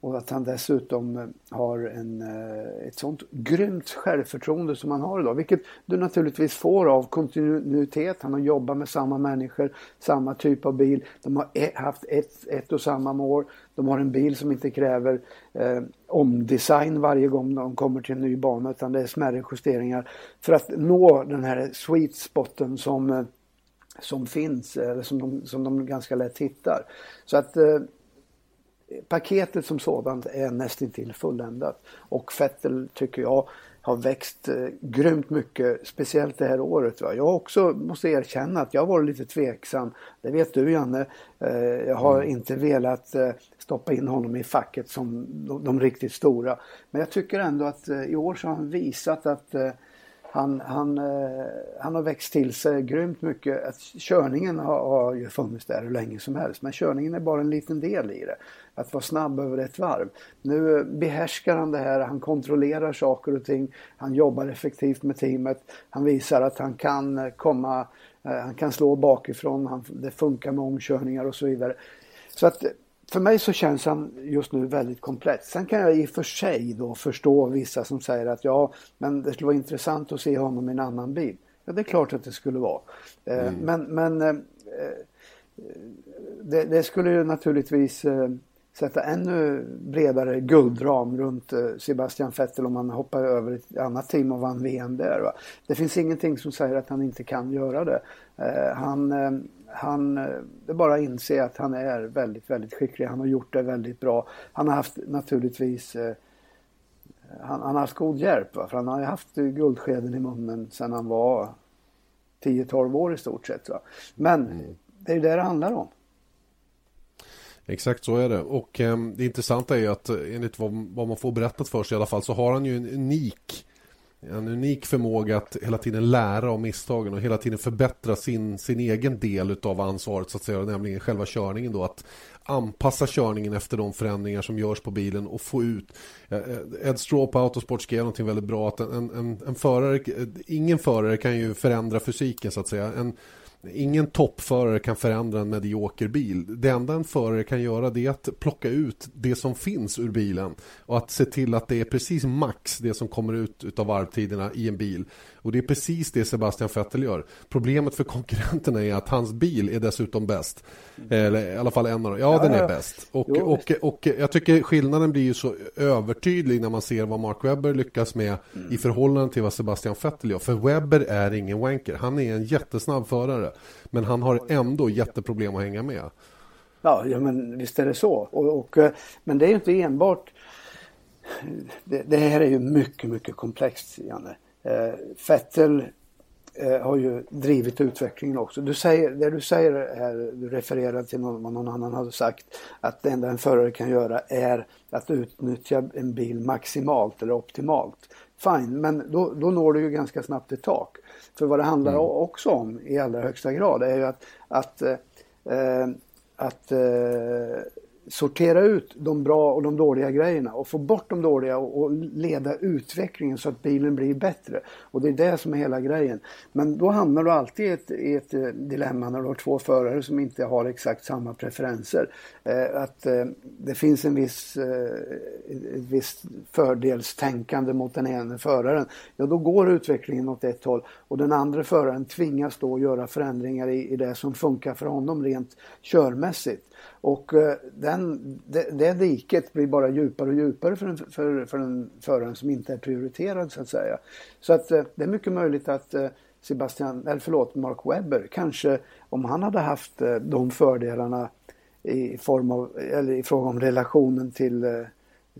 Och att han dessutom eh, har en, eh, ett sånt grymt självförtroende som han har idag. Vilket du naturligtvis får av kontinuitet. Han har jobbat med samma människor, samma typ av bil. De har e-, haft ett, ett och samma mål. De har en bil som inte kräver eh, omdesign varje gång de kommer till en ny bana utan det är smärre justeringar. För att nå den här sweet spoten som, eh, som finns, eller som de, som de ganska lätt hittar. Så att eh, paketet som sådant är nästintill fulländat. Och Fettel tycker jag har växt eh, grymt mycket, speciellt det här året. Va? Jag också måste erkänna att jag varit lite tveksam. Det vet du Janne. Eh, jag har mm. inte velat eh, stoppa in honom i facket som de, de, riktigt stora. Men jag tycker ändå att eh, i år så har han visat att eh, han, han, eh, han har växt till sig grymt mycket. Att körningen har, har ju funnits där hur länge som helst men körningen är bara en liten del i det. Att vara snabb över ett varv. Nu eh, behärskar han det här, han kontrollerar saker och ting. Han jobbar effektivt med teamet. Han visar att han kan eh, komma, eh, han kan slå bakifrån, han, det funkar med omkörningar och så vidare. Så att för mig så känns han just nu väldigt komplett. Sen kan jag i och för sig då förstå vissa som säger att ja, men det skulle vara intressant att se honom i en annan bil. Ja, det är klart att det skulle vara. Eh, mm. Men, men eh, det, det, skulle ju naturligtvis eh, sätta ännu bredare guldram runt Sebastian Vettel om han hoppar över ett annat team och vann VM där. Va? Det finns ingenting som säger att han inte kan göra det. Han han, eh, det är bara att inse att han är väldigt, väldigt skicklig. Han har gjort det väldigt bra. Han har haft naturligtvis eh, han, han, har haft god hjälp. Va? För han har haft guldskeden i munnen sedan han var 10-12 år i stort sett. Va? Men mm. det är ju det det handlar om. Exakt så är det. Och eh, det intressanta är ju att eh, enligt vad, vad, man får berättat för sig i alla fall så har han ju en unik en unik förmåga att hela tiden lära av misstagen och hela tiden förbättra sin, sin egen del av ansvaret så att säga, nämligen själva körningen då att anpassa körningen efter de förändringar som görs på bilen och få ut eh, Ed Straw på Autosport skrev någonting väldigt bra att en, en, en förare, ingen förare kan ju förändra fysiken så att säga. En Ingen toppförare kan förändra en medioker bil. Det enda en förare kan göra det är att plocka ut det som finns ur bilen och att se till att det är precis max det som kommer ut av varvtiderna i en bil. Och det är precis det Sebastian Vettel gör. Problemet för konkurrenterna är att hans bil är dessutom bäst. Eller i alla fall en av dem. Ja, ja den är ja. bäst. Och, jo, och, och, och, jag tycker skillnaden blir ju så övertydlig när man ser vad Mark Webber lyckas med mm. i förhållande till vad Sebastian Vettel gör. För Webber är ingen wanker. Han är en jättesnabb förare. Men han har ändå jätteproblem att hänga med. Ja, ja men visst är det så. Och, och eh, men det är ju inte enbart det, det, här är ju mycket, mycket komplext, Janne. Eh, Fettel eh, har ju drivit utvecklingen också. Du säger, det du säger här, du refererar till någon, vad någon annan hade sagt, att det enda en förare kan göra är att utnyttja en bil maximalt eller optimalt. Fine, men då, då når du ju ganska snabbt ett tak. För vad det handlar mm. också om i allra högsta grad är ju att, att, eh, att eh, sortera ut de bra och de dåliga grejerna och få bort de dåliga och, leda utvecklingen så att bilen blir bättre. Och det är det som är hela grejen. Men då hamnar du alltid i ett, i ett eh, dilemma när du har två förare som inte har exakt samma preferenser. Eh, att eh, det finns en viss, eh, ett visst fördelstänkande mot den ena föraren. Ja, då går utvecklingen åt ett håll och den andra föraren tvingas då göra förändringar i, i det som funkar för honom rent körmässigt. Och eh, den, det, det diket blir bara djupare och djupare för, en, för, för den föraren som inte är prioriterad så att säga. Så att eh, det är mycket möjligt att eh, Sebastian, eller förlåt, Mark Webber kanske om han hade haft de fördelarna i form av, eller i fråga om relationen till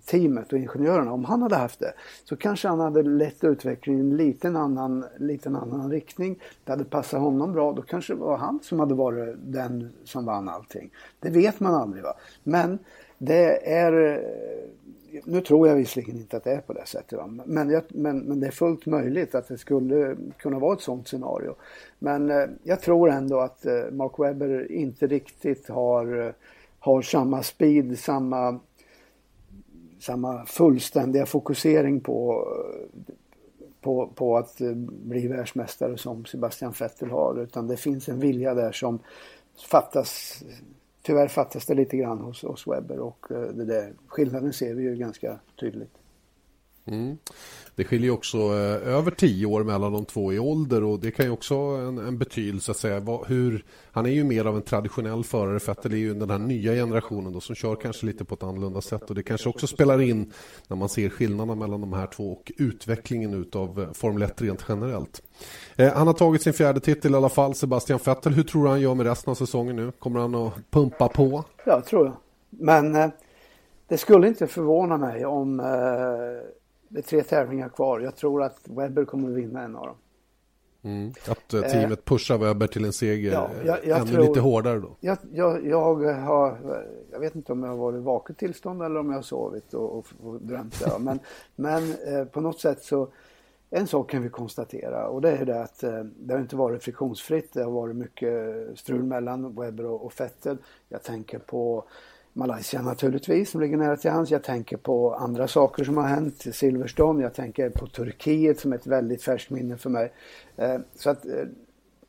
teamet och ingenjörerna, om han hade haft det, så kanske han hade lett utvecklingen i en liten annan, liten annan riktning. Det hade passat honom bra, då kanske det var han som hade varit den som vann allting. Det vet man aldrig. Va? Men det är, nu tror jag visserligen inte att det är på det sättet, va? Men, jag, men, men det är fullt möjligt att det skulle kunna vara ett sådant scenario. Men eh, jag tror ändå att eh, Mark Webber inte riktigt har, eh, har samma speed, samma samma fullständiga fokusering på, på, på att eh, bli världsmästare som Sebastian Vettel har. Utan det finns en vilja där som fattas Tyvärr fattas det lite grann hos, hos Webber och eh, det där, skillnaden ser vi ju ganska tydligt. Mm. Det skiljer också eh, över tio år mellan de två i ålder och det kan ju också ha en, en betydelse att säga vad, hur, han är ju mer av en traditionell förare Vettel är ju den här nya generationen då, som kör kanske lite på ett annorlunda sätt och det kanske också spelar in när man ser skillnaderna mellan de här två och utvecklingen utav eh, Formel 1 rent generellt. Eh, han har tagit sin fjärde titel i alla fall, Sebastian Vettel. Hur tror du han gör med resten av säsongen nu? Kommer han att pumpa på? Ja, tror jag. Men eh, det skulle inte förvåna mig om eh, det är tre tävlingar kvar. Jag tror att Webber kommer att vinna en av dem. Mm. Att uh, teamet pushar Webber till en seger ja, jag, jag ännu tror, lite hårdare då? Jag, jag, jag, har, jag vet inte om jag har varit i vaket tillstånd eller om jag har sovit och, och, och drömt det. men men eh, på något sätt så en sak kan vi konstatera och det är det att eh, det har inte varit friktionsfritt. Det har varit mycket strul mellan Webber och, och Fettel. Jag tänker på Malaysia naturligtvis som ligger nära till hands. Jag tänker på andra saker som har hänt, Silverstone. Jag tänker på Turkiet som är ett väldigt färskt minne för mig. Eh, så att eh,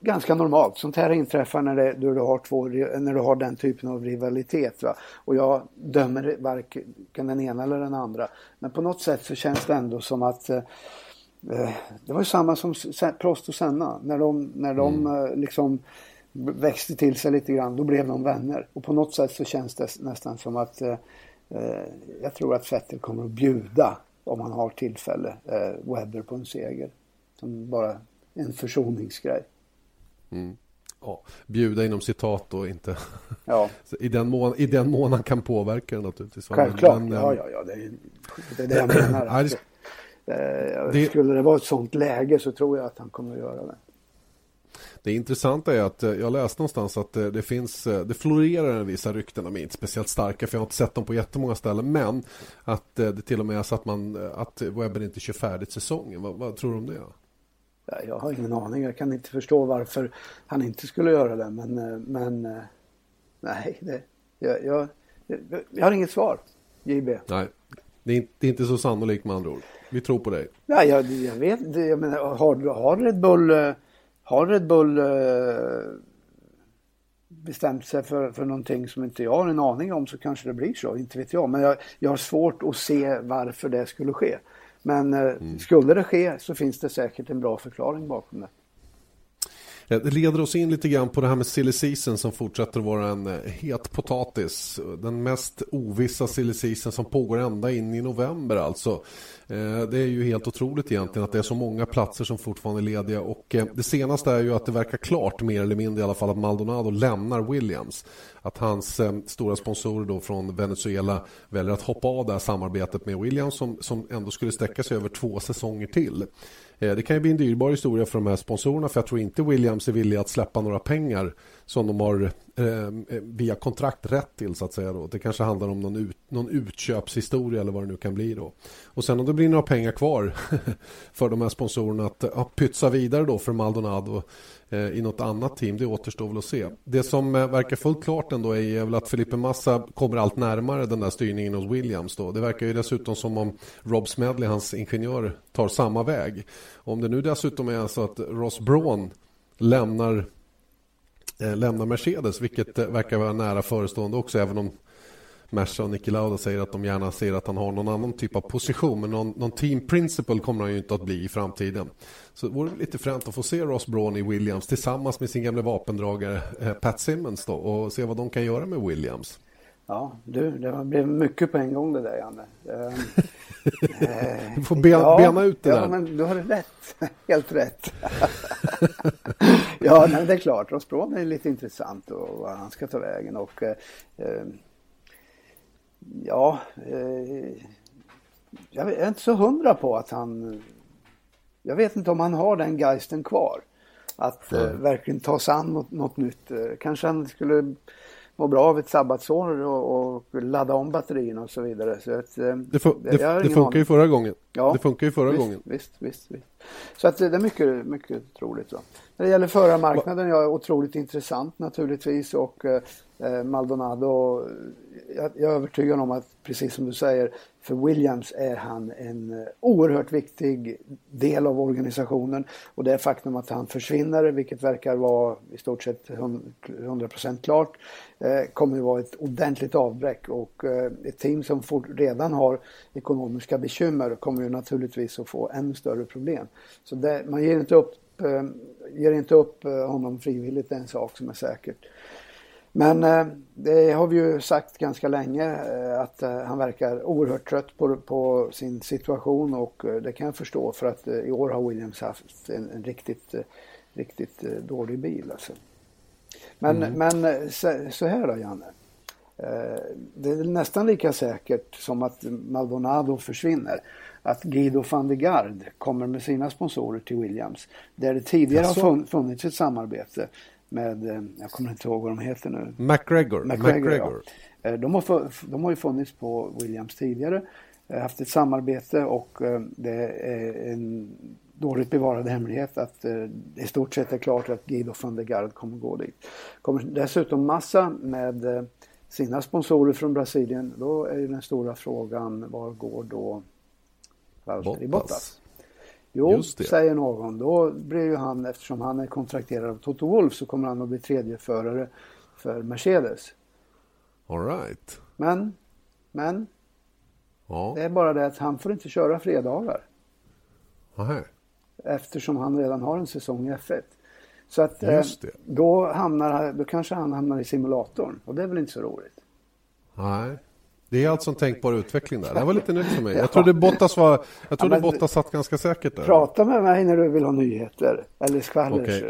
ganska normalt. Sånt här inträffar när, det, när, du, har två, när du har den typen av rivalitet. Va? Och jag dömer varken den ena eller den andra. Men på något sätt så känns det ändå som att eh, det var ju samma som Prost och Senna. När de, när de mm. Liksom växte till sig lite grann, då blev de vänner. Och på något sätt så känns det nästan som att eh, eh jag tror att Vettel kommer att bjuda, om han har tillfälle, eh, Webber på en seger. Som bara en försoningsgrej. Mm. Ja, bjuda inom citat och inte ja. I, den mån, I den mån han kan påverka det naturligtvis. Självklart, men, ja, ja, ja, det är det, är det jag menar. Det, det, skulle det vara ett sånt läge så tror jag att han kommer att göra det. Det intressanta är att eh, jag läste någonstans att eh, det finns, eh, det florerar en vissa rykten, de är inte speciellt starka för jag har inte sett dem på jättemånga ställen, men att det till och med är så att, man, att Webber inte kör färdigt säsongen. Vad, vad tror du om det? Jag har ingen aning. Jag kan inte förstå varför han inte skulle göra det. Men, men nej, det, jag, jag, jag har inget svar. JB. Nej, det är, inte, det är inte så sannolikt med andra ord. Vi tror på dig. Nej, jag, jag vet jag menar, har, har Red Bull har Red Bull eh, bestämt sig för, för någonting som inte jag har en aning om så kanske det blir så, inte vet jag. Men jag, jag har svårt att se varför det skulle ske. Men eh, mm. skulle det ske så finns det säkert en bra förklaring bakom det. Eh, det leder oss in lite grann på det här med silly season som fortsätter att vara en eh, het potatis. Den mest ovissa silly season som pågår ända in i november alltså. Eh, det är ju helt otroligt egentligen att det är så många platser som fortfarande är lediga och det senaste är ju att det verkar klart mer eller mindre i alla fall att Maldonado lämnar Williams. Att hans stora sponsorer då från Venezuela väljer att hoppa av det här samarbetet med Williams som, som ändå skulle sträcka sig över två säsonger till. Eh, det kan ju bli en dyrbar historia för de här sponsorerna för jag tror inte Williams är villiga att släppa några pengar som de har ehm, eh, via kontrakt rätt till så att säga. Då. Det kanske handlar om någon, ut, någon utköpshistoria eller vad det nu kan bli då. Och sen om det blir några pengar kvar för de här sponsorerna att, ja, pytsa vidare då för Maldonado eh, i något annat team, det återstår väl att se. Det som eh, verkar fullt klart ändå är väl att Felipe Massa kommer allt närmare den där styrningen hos Williams då. Det verkar ju dessutom som om Rob Smedley, hans ingenjör, tar samma väg. Om det nu dessutom är så att Ross Braun lämnar Eh, lämnar Mercedes, vilket eh, verkar vara nära förestående också, även om Merca och Niki Lauda säger att de gärna ser att han har någon annan typ av position, men någon, någon team principal kommer han ju inte att bli i framtiden. Så det vore lite fränt att få se Ross Braun i Williams tillsammans med sin gamla vapendragare eh, Pat Simmons då, och se vad de kan göra med Williams. Ja, du, det blev mycket på en gång det där, Janne. Ehm, du får bena, ja, bena ut det ja, där. Ja, men du har rätt. Helt rätt. ja, nej, det är klart. Rosprån är lite intressant och vad han ska ta vägen. Och, eh, ehm, ja, eh, jag är inte så hundra på att han... Jag vet inte om han har den geisten kvar. Att eh, verkligen ta sig an något, något nytt. Eh, kanske han skulle må bra av ett sabbatsår och, och ladda om batterierna och så vidare. Så att, eh, det, fu det, det funkar ju förra gången. Ja, det funkar ju förra visst, gången. Visst, visst, visst. Så att det är mycket, mycket troligt. Då. När det gäller förarmarknaden, ja, otroligt intressant naturligtvis och eh, Maldonado, eh, jag, jag är övertygad om att precis som du säger, för Williams är han en eh, oerhört viktig del av organisationen och det faktum att han försvinner, vilket verkar vara i stort sett 100% klart, eh, kommer att vara ett ordentligt avbräck och eh, ett team som redan har ekonomiska bekymmer kommer ju naturligtvis att få ännu större problem. Så det, man ger inte upp ger inte upp honom frivilligt, det är en sak som är säkert. Men eh, det har vi ju sagt ganska länge eh, att eh, han verkar oerhört trött på, på sin situation och det kan jag förstå för att i år har Williams haft en, en riktigt, riktigt dålig bil. Alltså. Men, mm. men så här då Janne. Det är nästan lika säkert som att Maldonado försvinner att Guido van de Gard kommer med sina sponsorer till Williams. Där det tidigare har funnits ett samarbete med, eh, jag kommer inte ihåg vad de heter nu. McGregor. McGregor, McGregor. Ja. Eh, de, har, de har ju funnits på Williams tidigare, eh, haft ett samarbete och det är en dåligt bevarad hemlighet att det i stort sett är klart att Guido van der Gard kommer gå dit. Kommer dessutom Massa med sina sponsorer från Brasilien. Då är ju den stora frågan, var går då Valtteri Bottas? Bottas? Jo, säger någon. Då blir ju han, eftersom han är kontrakterad av Toto Wolff, så kommer han att bli tredje förare för Mercedes. All right. Men, men. Ja. Det är bara det att han får inte köra fredagar. Aha. Eftersom han redan har en säsong i F1. Så att eh, då, hamnar, då kanske han hamnar i simulatorn och det är väl inte så roligt. Nej. Det är alltså en tänkbar utveckling där. Det var lite nytt för mig. Jag trodde Bottas, var, jag trodde ja, Bottas satt ganska säkert där. Prata med mig när du vill ha nyheter eller skvaller. Okay.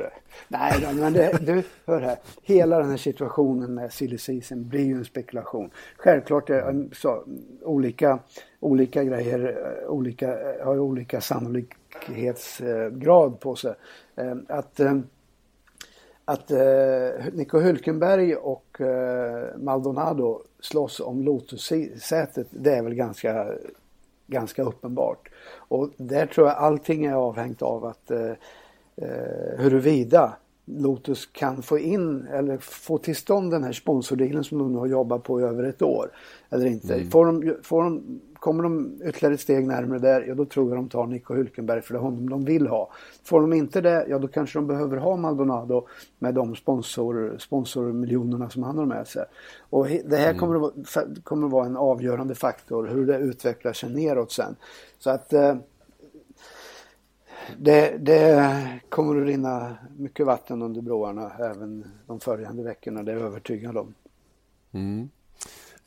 Nej, men det, du, hör här. Hela den här situationen med silly season blir ju en spekulation. Självklart är så, olika, olika grejer olika, har olika sannolikhetsgrad på sig. Eh, att eh, att eh, Nico Hülkenberg och eh, Maldonado slåss om Lotus-sätet, det är väl ganska, ganska uppenbart. Och där tror jag allting är avhängt av att eh, eh huruvida Lotus kan få in eller få till stånd den här sponsordealen som de nu har jobbat på i över ett år. Eller inte. Mm. Får de, får de Kommer de ytterligare ett steg närmare där, ja då tror jag de tar Nico Hülkenberg för det är honom de vill ha. Får de inte det, ja då kanske de behöver ha Maldonado med de sponsor, sponsormiljonerna som han har med sig. Och det här mm. kommer, att vara, kommer att vara en avgörande faktor hur det utvecklar sig neråt sen. Så att eh, det, det, kommer att rinna mycket vatten under broarna även de följande veckorna, det är jag övertygad om. Mm.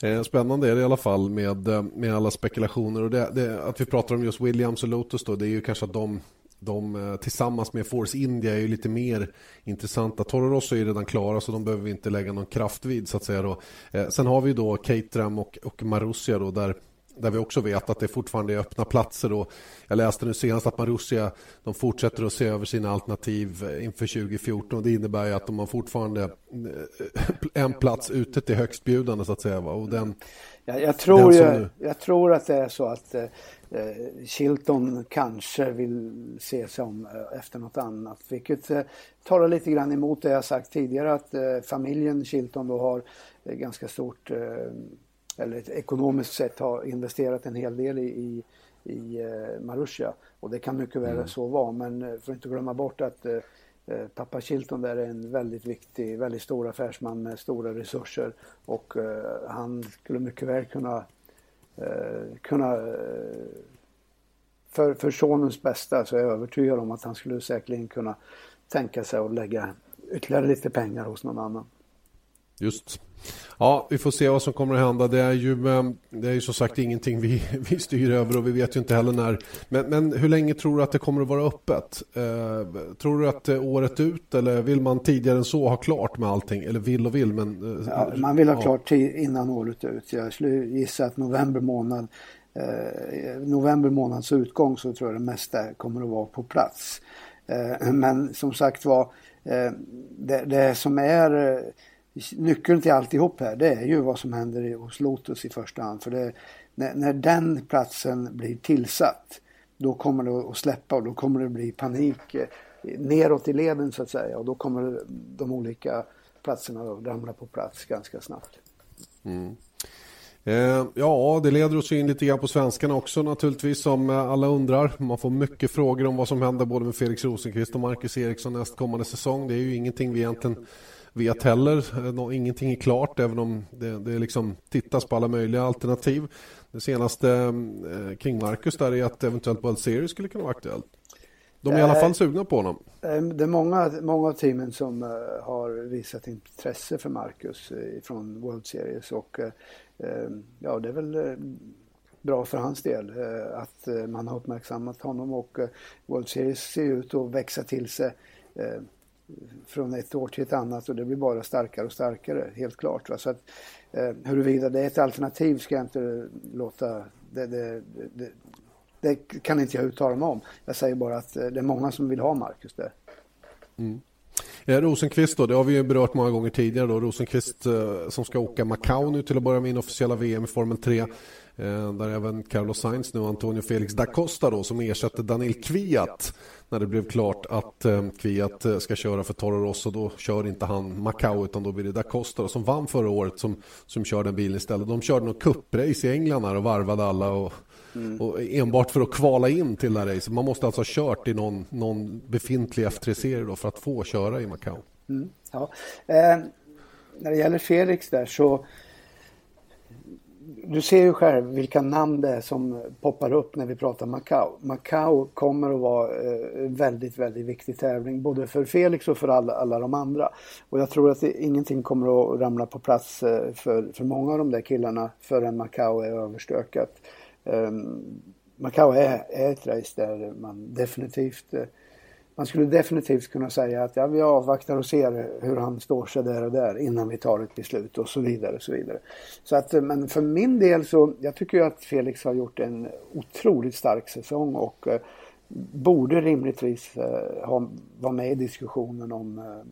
Eh, spännande är det i alla fall med, eh, med alla spekulationer och det, det, att vi pratar om just Williams och Lotus då, det är ju kanske att de, de eh, tillsammans med Force India är ju lite mer intressanta. Toro Rosso är ju redan klara så de behöver vi inte lägga någon kraft vid så att säga då. Sen har vi då Caterham och, och Marussia då där där vi också vet att det fortfarande är öppna platser. Och jag läste nu senast att Marussia de fortsätter att se över sina alternativ inför 2014. Det innebär ju att de har fortfarande eh, en plats ute till högstbjudande så att säga. Och den, jag, jag tror, jag, nu... jag, tror att det är så att eh, Chilton kanske vill se sig om eh, efter något annat. Vilket eh, talar lite grann emot det jag sagt tidigare att eh, familjen Chilton då har eh, ganska stort eh, eller ekonomiskt sett har investerat en hel del i, i, i eh, Marussia. Och det kan mycket väl mm. så vara men eh, att inte glömma bort att eh, pappa Chilton där är en väldigt viktig, väldigt stor affärsman med stora resurser och han skulle mycket väl kunna, kunna för, för sonens bästa så är jag övertygad om att han skulle säkerligen kunna tänka sig att lägga ytterligare lite pengar hos någon annan. Just. Ja, vi får se vad som kommer att hända. Det är ju, eh, det är ju som sagt ingenting vi, vi styr över och vi vet ju inte heller när. Men, men hur länge tror du att det kommer att vara öppet? Eh, tror du att det är året ut eller vill man tidigare än så ha klart med allting? Eller vill och vill men... Eh, ja, man vill ha ja. klart innan året ut. Jag skulle gissa att november månad eh, november månads utgång så tror jag det mesta kommer att vara på plats. Eh, men som sagt var, eh, det, det som är nyckeln till alltihop här det är ju vad som händer hos Lotus i första hand. För det, när, när den platsen blir tillsatt då kommer det att släppa och då kommer det bli panik eh, neråt i leden så att säga och då kommer de olika platserna att ramla på plats ganska snabbt. Mm. Eh, ja, det leder oss in lite grann på svenskarna också naturligtvis som eh, alla undrar. Man får mycket frågor om vad som händer både med Felix Rosenqvist och Marcus Eriksson nästkommande säsong. Det är ju ingenting vi egentligen vet heller. Nå, ingenting är klart även om det, det liksom tittas på alla möjliga alternativ. Det senaste eh, kring Marcus där är att eventuellt World Series skulle kunna vara aktuellt. De är i alla fall sugna på honom. Eh, det är många, många av teamen som har visat intresse för Marcus från World Series och ja, det är väl bra för hans del att man har uppmärksammat honom och World Series ser ut att växa till sig från ett år till ett annat och det blir bara starkare och starkare, helt klart. Va? Så att, eh, huruvida det är ett alternativ ska jag inte låta... Det, det, det, det kan inte jag uttala mig om. Jag säger bara att eh, det är många som vill ha Marcus där. Mm. Eh, Rosenqvist då, det har vi ju berört många gånger tidigare då. Rosenqvist eh, som ska åka Macau nu till att börja med inofficiella VM i Formel 3. Eh, där även Carlos Sainz nu Antonio Felix da Costa då som ersätter Daniel Kviat när det blev klart att eh, Kviat eh, ska köra för Toro Rosso då kör inte han Macau utan då blir det da Costa som vann förra året som, som kör den bilen istället. De körde någon kupprace i England här och varvade alla och, mm. och enbart för att kvala in till det här racet. Man måste alltså ha kört i någon, någon befintlig F3-serie då för att få köra i Macau. Mm. Ja. Eh, när det gäller Felix där så du ser ju själv vilka namn det är som poppar upp när vi pratar Macau. Macau kommer att vara eh, en väldigt, väldigt viktig tävling både för Felix och för alla, alla de andra. Och jag tror att det, ingenting kommer att ramla på plats eh, för, för många av de där killarna förrän Macau är överstökat. Um, Macau är, är ett race där man definitivt uh, man skulle definitivt kunna säga att ja, vi avvaktar och ser hur han står sig där och där innan vi tar ett beslut och så vidare. Och så vidare. Så att, eh, men för min del så, jag tycker ju att Felix har gjort en otroligt stark säsong och eh, borde rimligtvis eh, ha, vara med i diskussionen om eh,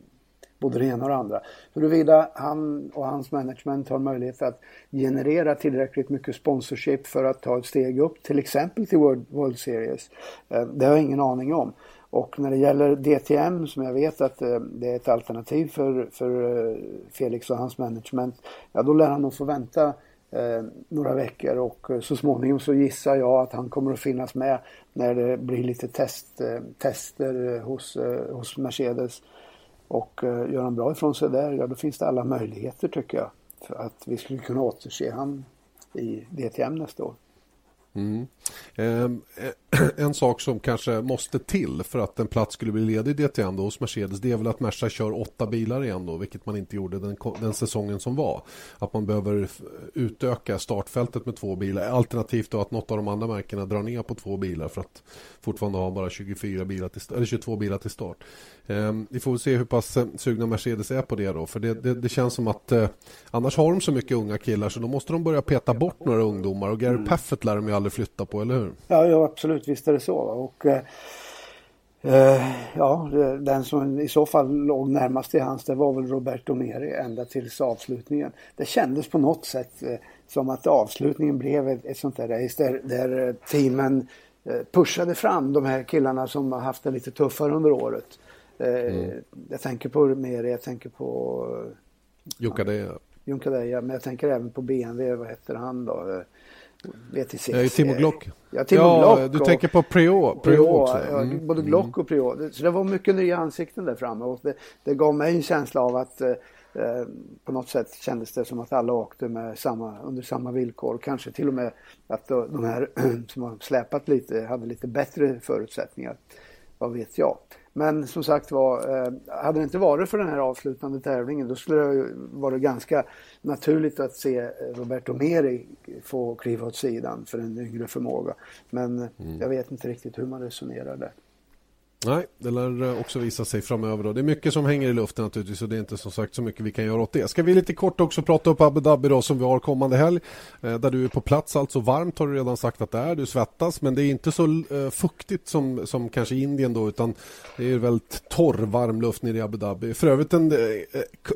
både det ena och det andra. Huruvida han och hans management har möjlighet att generera tillräckligt mycket sponsorship för att ta ett steg upp, till exempel till World, World Series. Eh, det har jag ingen aning om. Och när det gäller DTM som jag vet att eh, det är ett alternativ för, för eh, Felix och hans management. Ja då lär han nog få vänta eh, några veckor och eh, så småningom så gissar jag att han kommer att finnas med när det blir lite test, tester hos, hos Mercedes. Och gör han bra ifrån sig där, ja då finns det alla möjligheter tycker jag. För att vi skulle kunna återse han i DTM nästa år. Mm. Ehm, en sak som kanske måste till för att en plats skulle bli ledig i DTM då hos Mercedes det är väl att Merca kör åtta bilar igen då vilket man inte gjorde den, den säsongen som var. Att man behöver utöka startfältet med två bilar alternativt då att något av de andra märkena drar ner på två bilar för att fortfarande ha bara 24 bilar till, eller 22 bilar till start. Ehm, vi får väl se hur pass eh, sugna Mercedes är på det då för det, det, det känns som att eh, annars har de så mycket unga killar så då måste de börja peta bort några ungdomar och Gary mm. Paffett lär de ju aldrig flytta på, eller hur? Ja, ja absolut, visst är det så. Och, eh, eh ja, den som i så fall låg närmast till hans det var väl Roberto Meri ända tills avslutningen. Det kändes på något sätt eh, som att avslutningen blev ett, ett sånt där race där, där eh, teamen eh, pushade fram de här killarna som har haft det lite tuffare under året. Mm. Jag tänker på Meri, jag tänker på Jukka Junkadeja, men jag tänker även på BMW, vad heter han då? VTC. Ja, Timo Glock. Ja, Timo ja Glock du och, tänker på Prio, Prio också. Ja, mm. Både Glock och Prio. Så det var mycket nya ansikten där framme och det, det gav mig en känsla av att eh, eh, på något sätt kändes det som att alla åkte med samma, under samma villkor. Kanske till och med att de här som har släpat lite hade lite bättre förutsättningar. Vad vet jag. Men som sagt var, eh, hade det inte varit för den här avslutande tävlingen då skulle det varit ganska naturligt att se Roberto Meri få kliva åt sidan för en yngre förmåga. Men mm. jag vet inte riktigt hur man resonerar där. Nej, det lär eh, också visa sig framöver. Då. Det är mycket som hänger i luften naturligtvis och det är inte som sagt så mycket vi kan göra åt det. Ska vi lite kort också prata upp Abu Dhabi då, som vi har kommande helg. Eh, där du är på plats, alltså varmt har du redan sagt att det är. Du svettas men det är inte så eh, fuktigt som, som kanske Indien då utan det är väldigt torr varm luft nere i Abu Dhabi. För övrigt en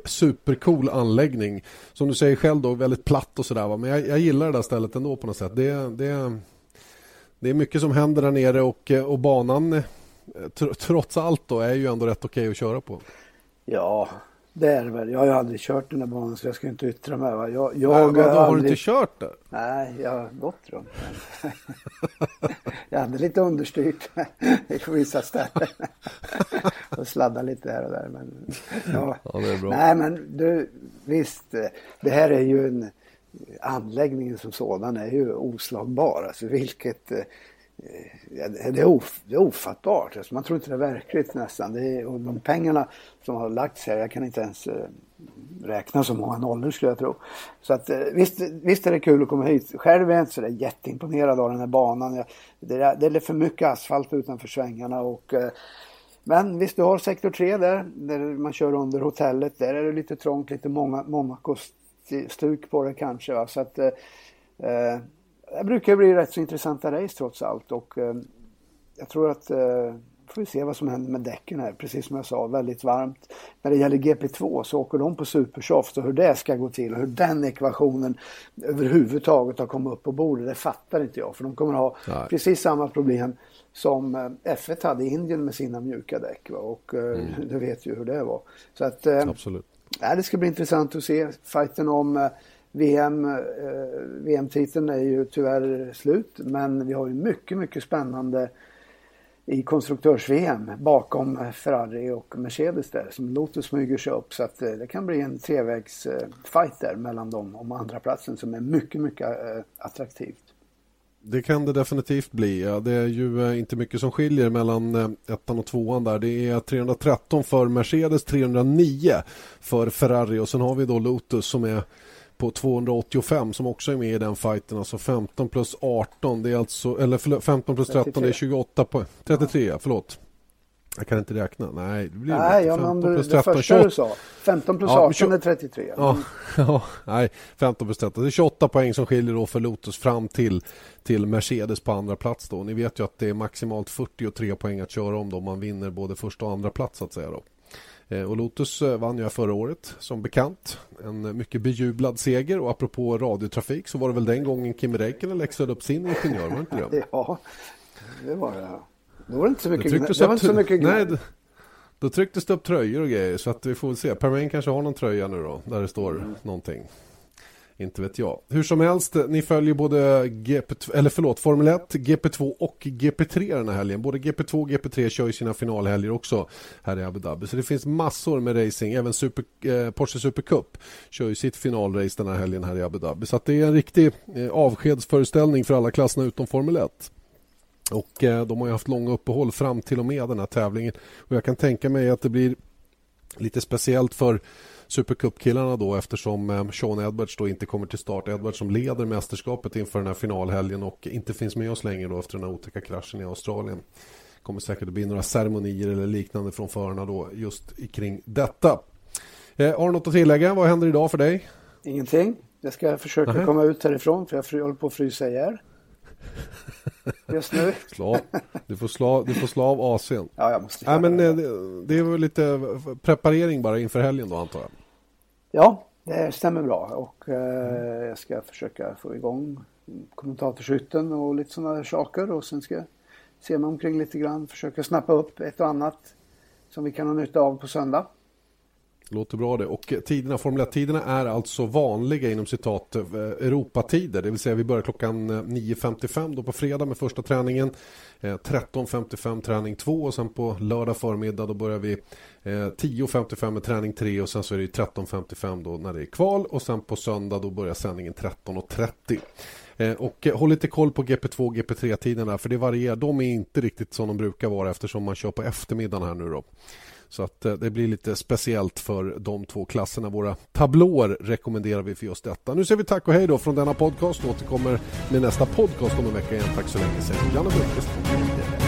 supercool anläggning. Som du säger själv då, väldigt platt och sådär. Men jag, jag gillar det där stället ändå på något sätt. Det, det, det är mycket som händer där nere och, och banan trots allt då är ju ändå rätt okej okay att köra på. Ja, det är det väl. Jag har ju aldrig kört den där banan så jag ska inte yttra mig. Va? Jag, jag Nej, har, har aldrig... du inte kört där? Nej, jag har gått runt Jag hade lite understyrt på vissa ställen. och sladda lite här och där. Men, ja. ja det är bra. Nej, men du, visst. Det här är ju en anläggningen som sådan är ju oslagbar. Alltså vilket det är, of, det är ofattbart. Alltså man tror inte det är verkligt nästan. Det är, och de pengarna som har lagts här, jag kan inte ens eh, räkna så många nollor skulle jag tro. Så att eh, visst, visst är det kul att komma hit. Själv är jag inte så där jätteimponerad av den här banan. Jag, det, är, det är för mycket asfalt utanför svängarna och eh, men visst, du har sektor 3 där, där man kör under hotellet. Där är det lite trångt, lite Monaco-stuk på det kanske. Va? Så att, eh, det brukar bli rätt så intressanta race trots allt och eh, jag tror att eh, får vi se vad som händer med däcken här. Precis som jag sa, väldigt varmt. När det gäller GP2 så åker de på supersoft och hur det ska gå till och hur den ekvationen överhuvudtaget har kommit upp på bordet, det fattar inte jag. För de kommer ha Nej. precis samma problem som eh, F1 hade i Indien med sina mjuka däck. Va? Och mm. du vet ju hur det var. Så att, Absolut. Ja, det ska bli intressant att se. Fighten om VM, eh, VM-titeln är ju tyvärr slut men vi har ju mycket, mycket spännande i konstruktörs-VM bakom Ferrari och Mercedes där som Lotus smyger sig upp så att eh, det kan bli en trevägsfight eh, där mellan dem om andra platsen som är mycket, mycket eh, attraktivt. Det kan det definitivt bli. Ja, det är ju eh, inte mycket som skiljer mellan eh, ettan och tvåan där. Det är 313 för Mercedes, 309 för Ferrari och sen har vi då Lotus som är på 285 som också är med i den fighten. Alltså 15 plus 18, det är alltså, eller 15 plus 13 33. det är 28 poäng. 33, ja. förlåt. Jag kan inte räkna. Nej, det blir nej, ja, 15 plus 13. Det första 28. du sa. 15 plus ja, 18 är 33. Ja, ja, nej, 15 plus 13. Det är 28 poäng som skiljer då för Lotus fram till, till Mercedes på andra plats. Då. Ni vet ju att det är maximalt 43 poäng att köra om då man vinner både första och andra plats så att säga. Då. Eh, och Lotus eh, vann ju förra året som bekant. En mycket bejublad seger och apropå radiotrafik så var det väl den gången Kimi Räikkönen läxade upp sin ingenjör, var det inte det? Ja, det var det. Då var det inte så mycket, det, det var inte så mycket nej, Då trycktes det upp tröjor och grejer så att vi får se. Permain kanske har någon tröja nu då där det står mm. någonting. Inte vet jag. Hur som helst, ni följer både GP, eller förlåt, Formel 1, GP2 och GP3 den här helgen. Både GP2 och GP3 kör ju sina finalhelger också här i Abu Dhabi. Så det finns massor med racing. Även Super, eh, Porsche Supercup kör ju sitt finalrace den här helgen här i Abu Dhabi. Så det är en riktig eh, avskedsföreställning för alla klasserna utom Formel 1. Och eh, de har ju haft långa uppehåll fram till och med den här tävlingen. Och jag kan tänka mig att det blir lite speciellt för Supercup-killarna då eftersom eh, Sean Edwards då inte kommer till start. Edwards som leder mästerskapet inför den här finalhelgen och inte finns med oss längre då efter den här otäcka kraschen i Australien. kommer säkert att bli några ceremonier eller liknande från förarna då just kring detta. Eh, har du något att tillägga? Vad händer idag för dig? Ingenting. Jag ska försöka Aha. komma ut härifrån för jag håller på att frysa ihjäl. Just nu. Slav. Du får slå, du får slå av AC'n. Ja, jag måste Nej, men eh, det, det är väl lite preparering bara inför helgen då antar jag. Ja, det stämmer bra och eh, jag ska försöka få igång kommentatorshytten och lite sådana saker och sen ska jag se mig omkring lite grann, försöka snappa upp ett och annat som vi kan ha nytta av på söndag. Låter bra det. Och tiderna, Formel 1-tiderna är alltså vanliga inom citat eh, Europatider. Det vill säga vi börjar klockan eh, 9.55 då på fredag med första träningen. Eh, 13.55 träning 2 och sen på lördag förmiddag då börjar vi 10.55 med träning 3 och sen så är det 13.55 då när det är kval och sen på söndag då börjar sändningen 13.30. Och håll lite koll på GP2 och GP3-tiderna för det varierar. De är inte riktigt som de brukar vara eftersom man kör på eftermiddagen här nu då. Så att eh, det blir lite speciellt för de två klasserna. Våra tablåer rekommenderar vi för just detta. Nu säger vi tack och hej då från denna podcast. Vi återkommer med nästa podcast om en vecka igen. Tack så länge. Säger Janne Blomqvist.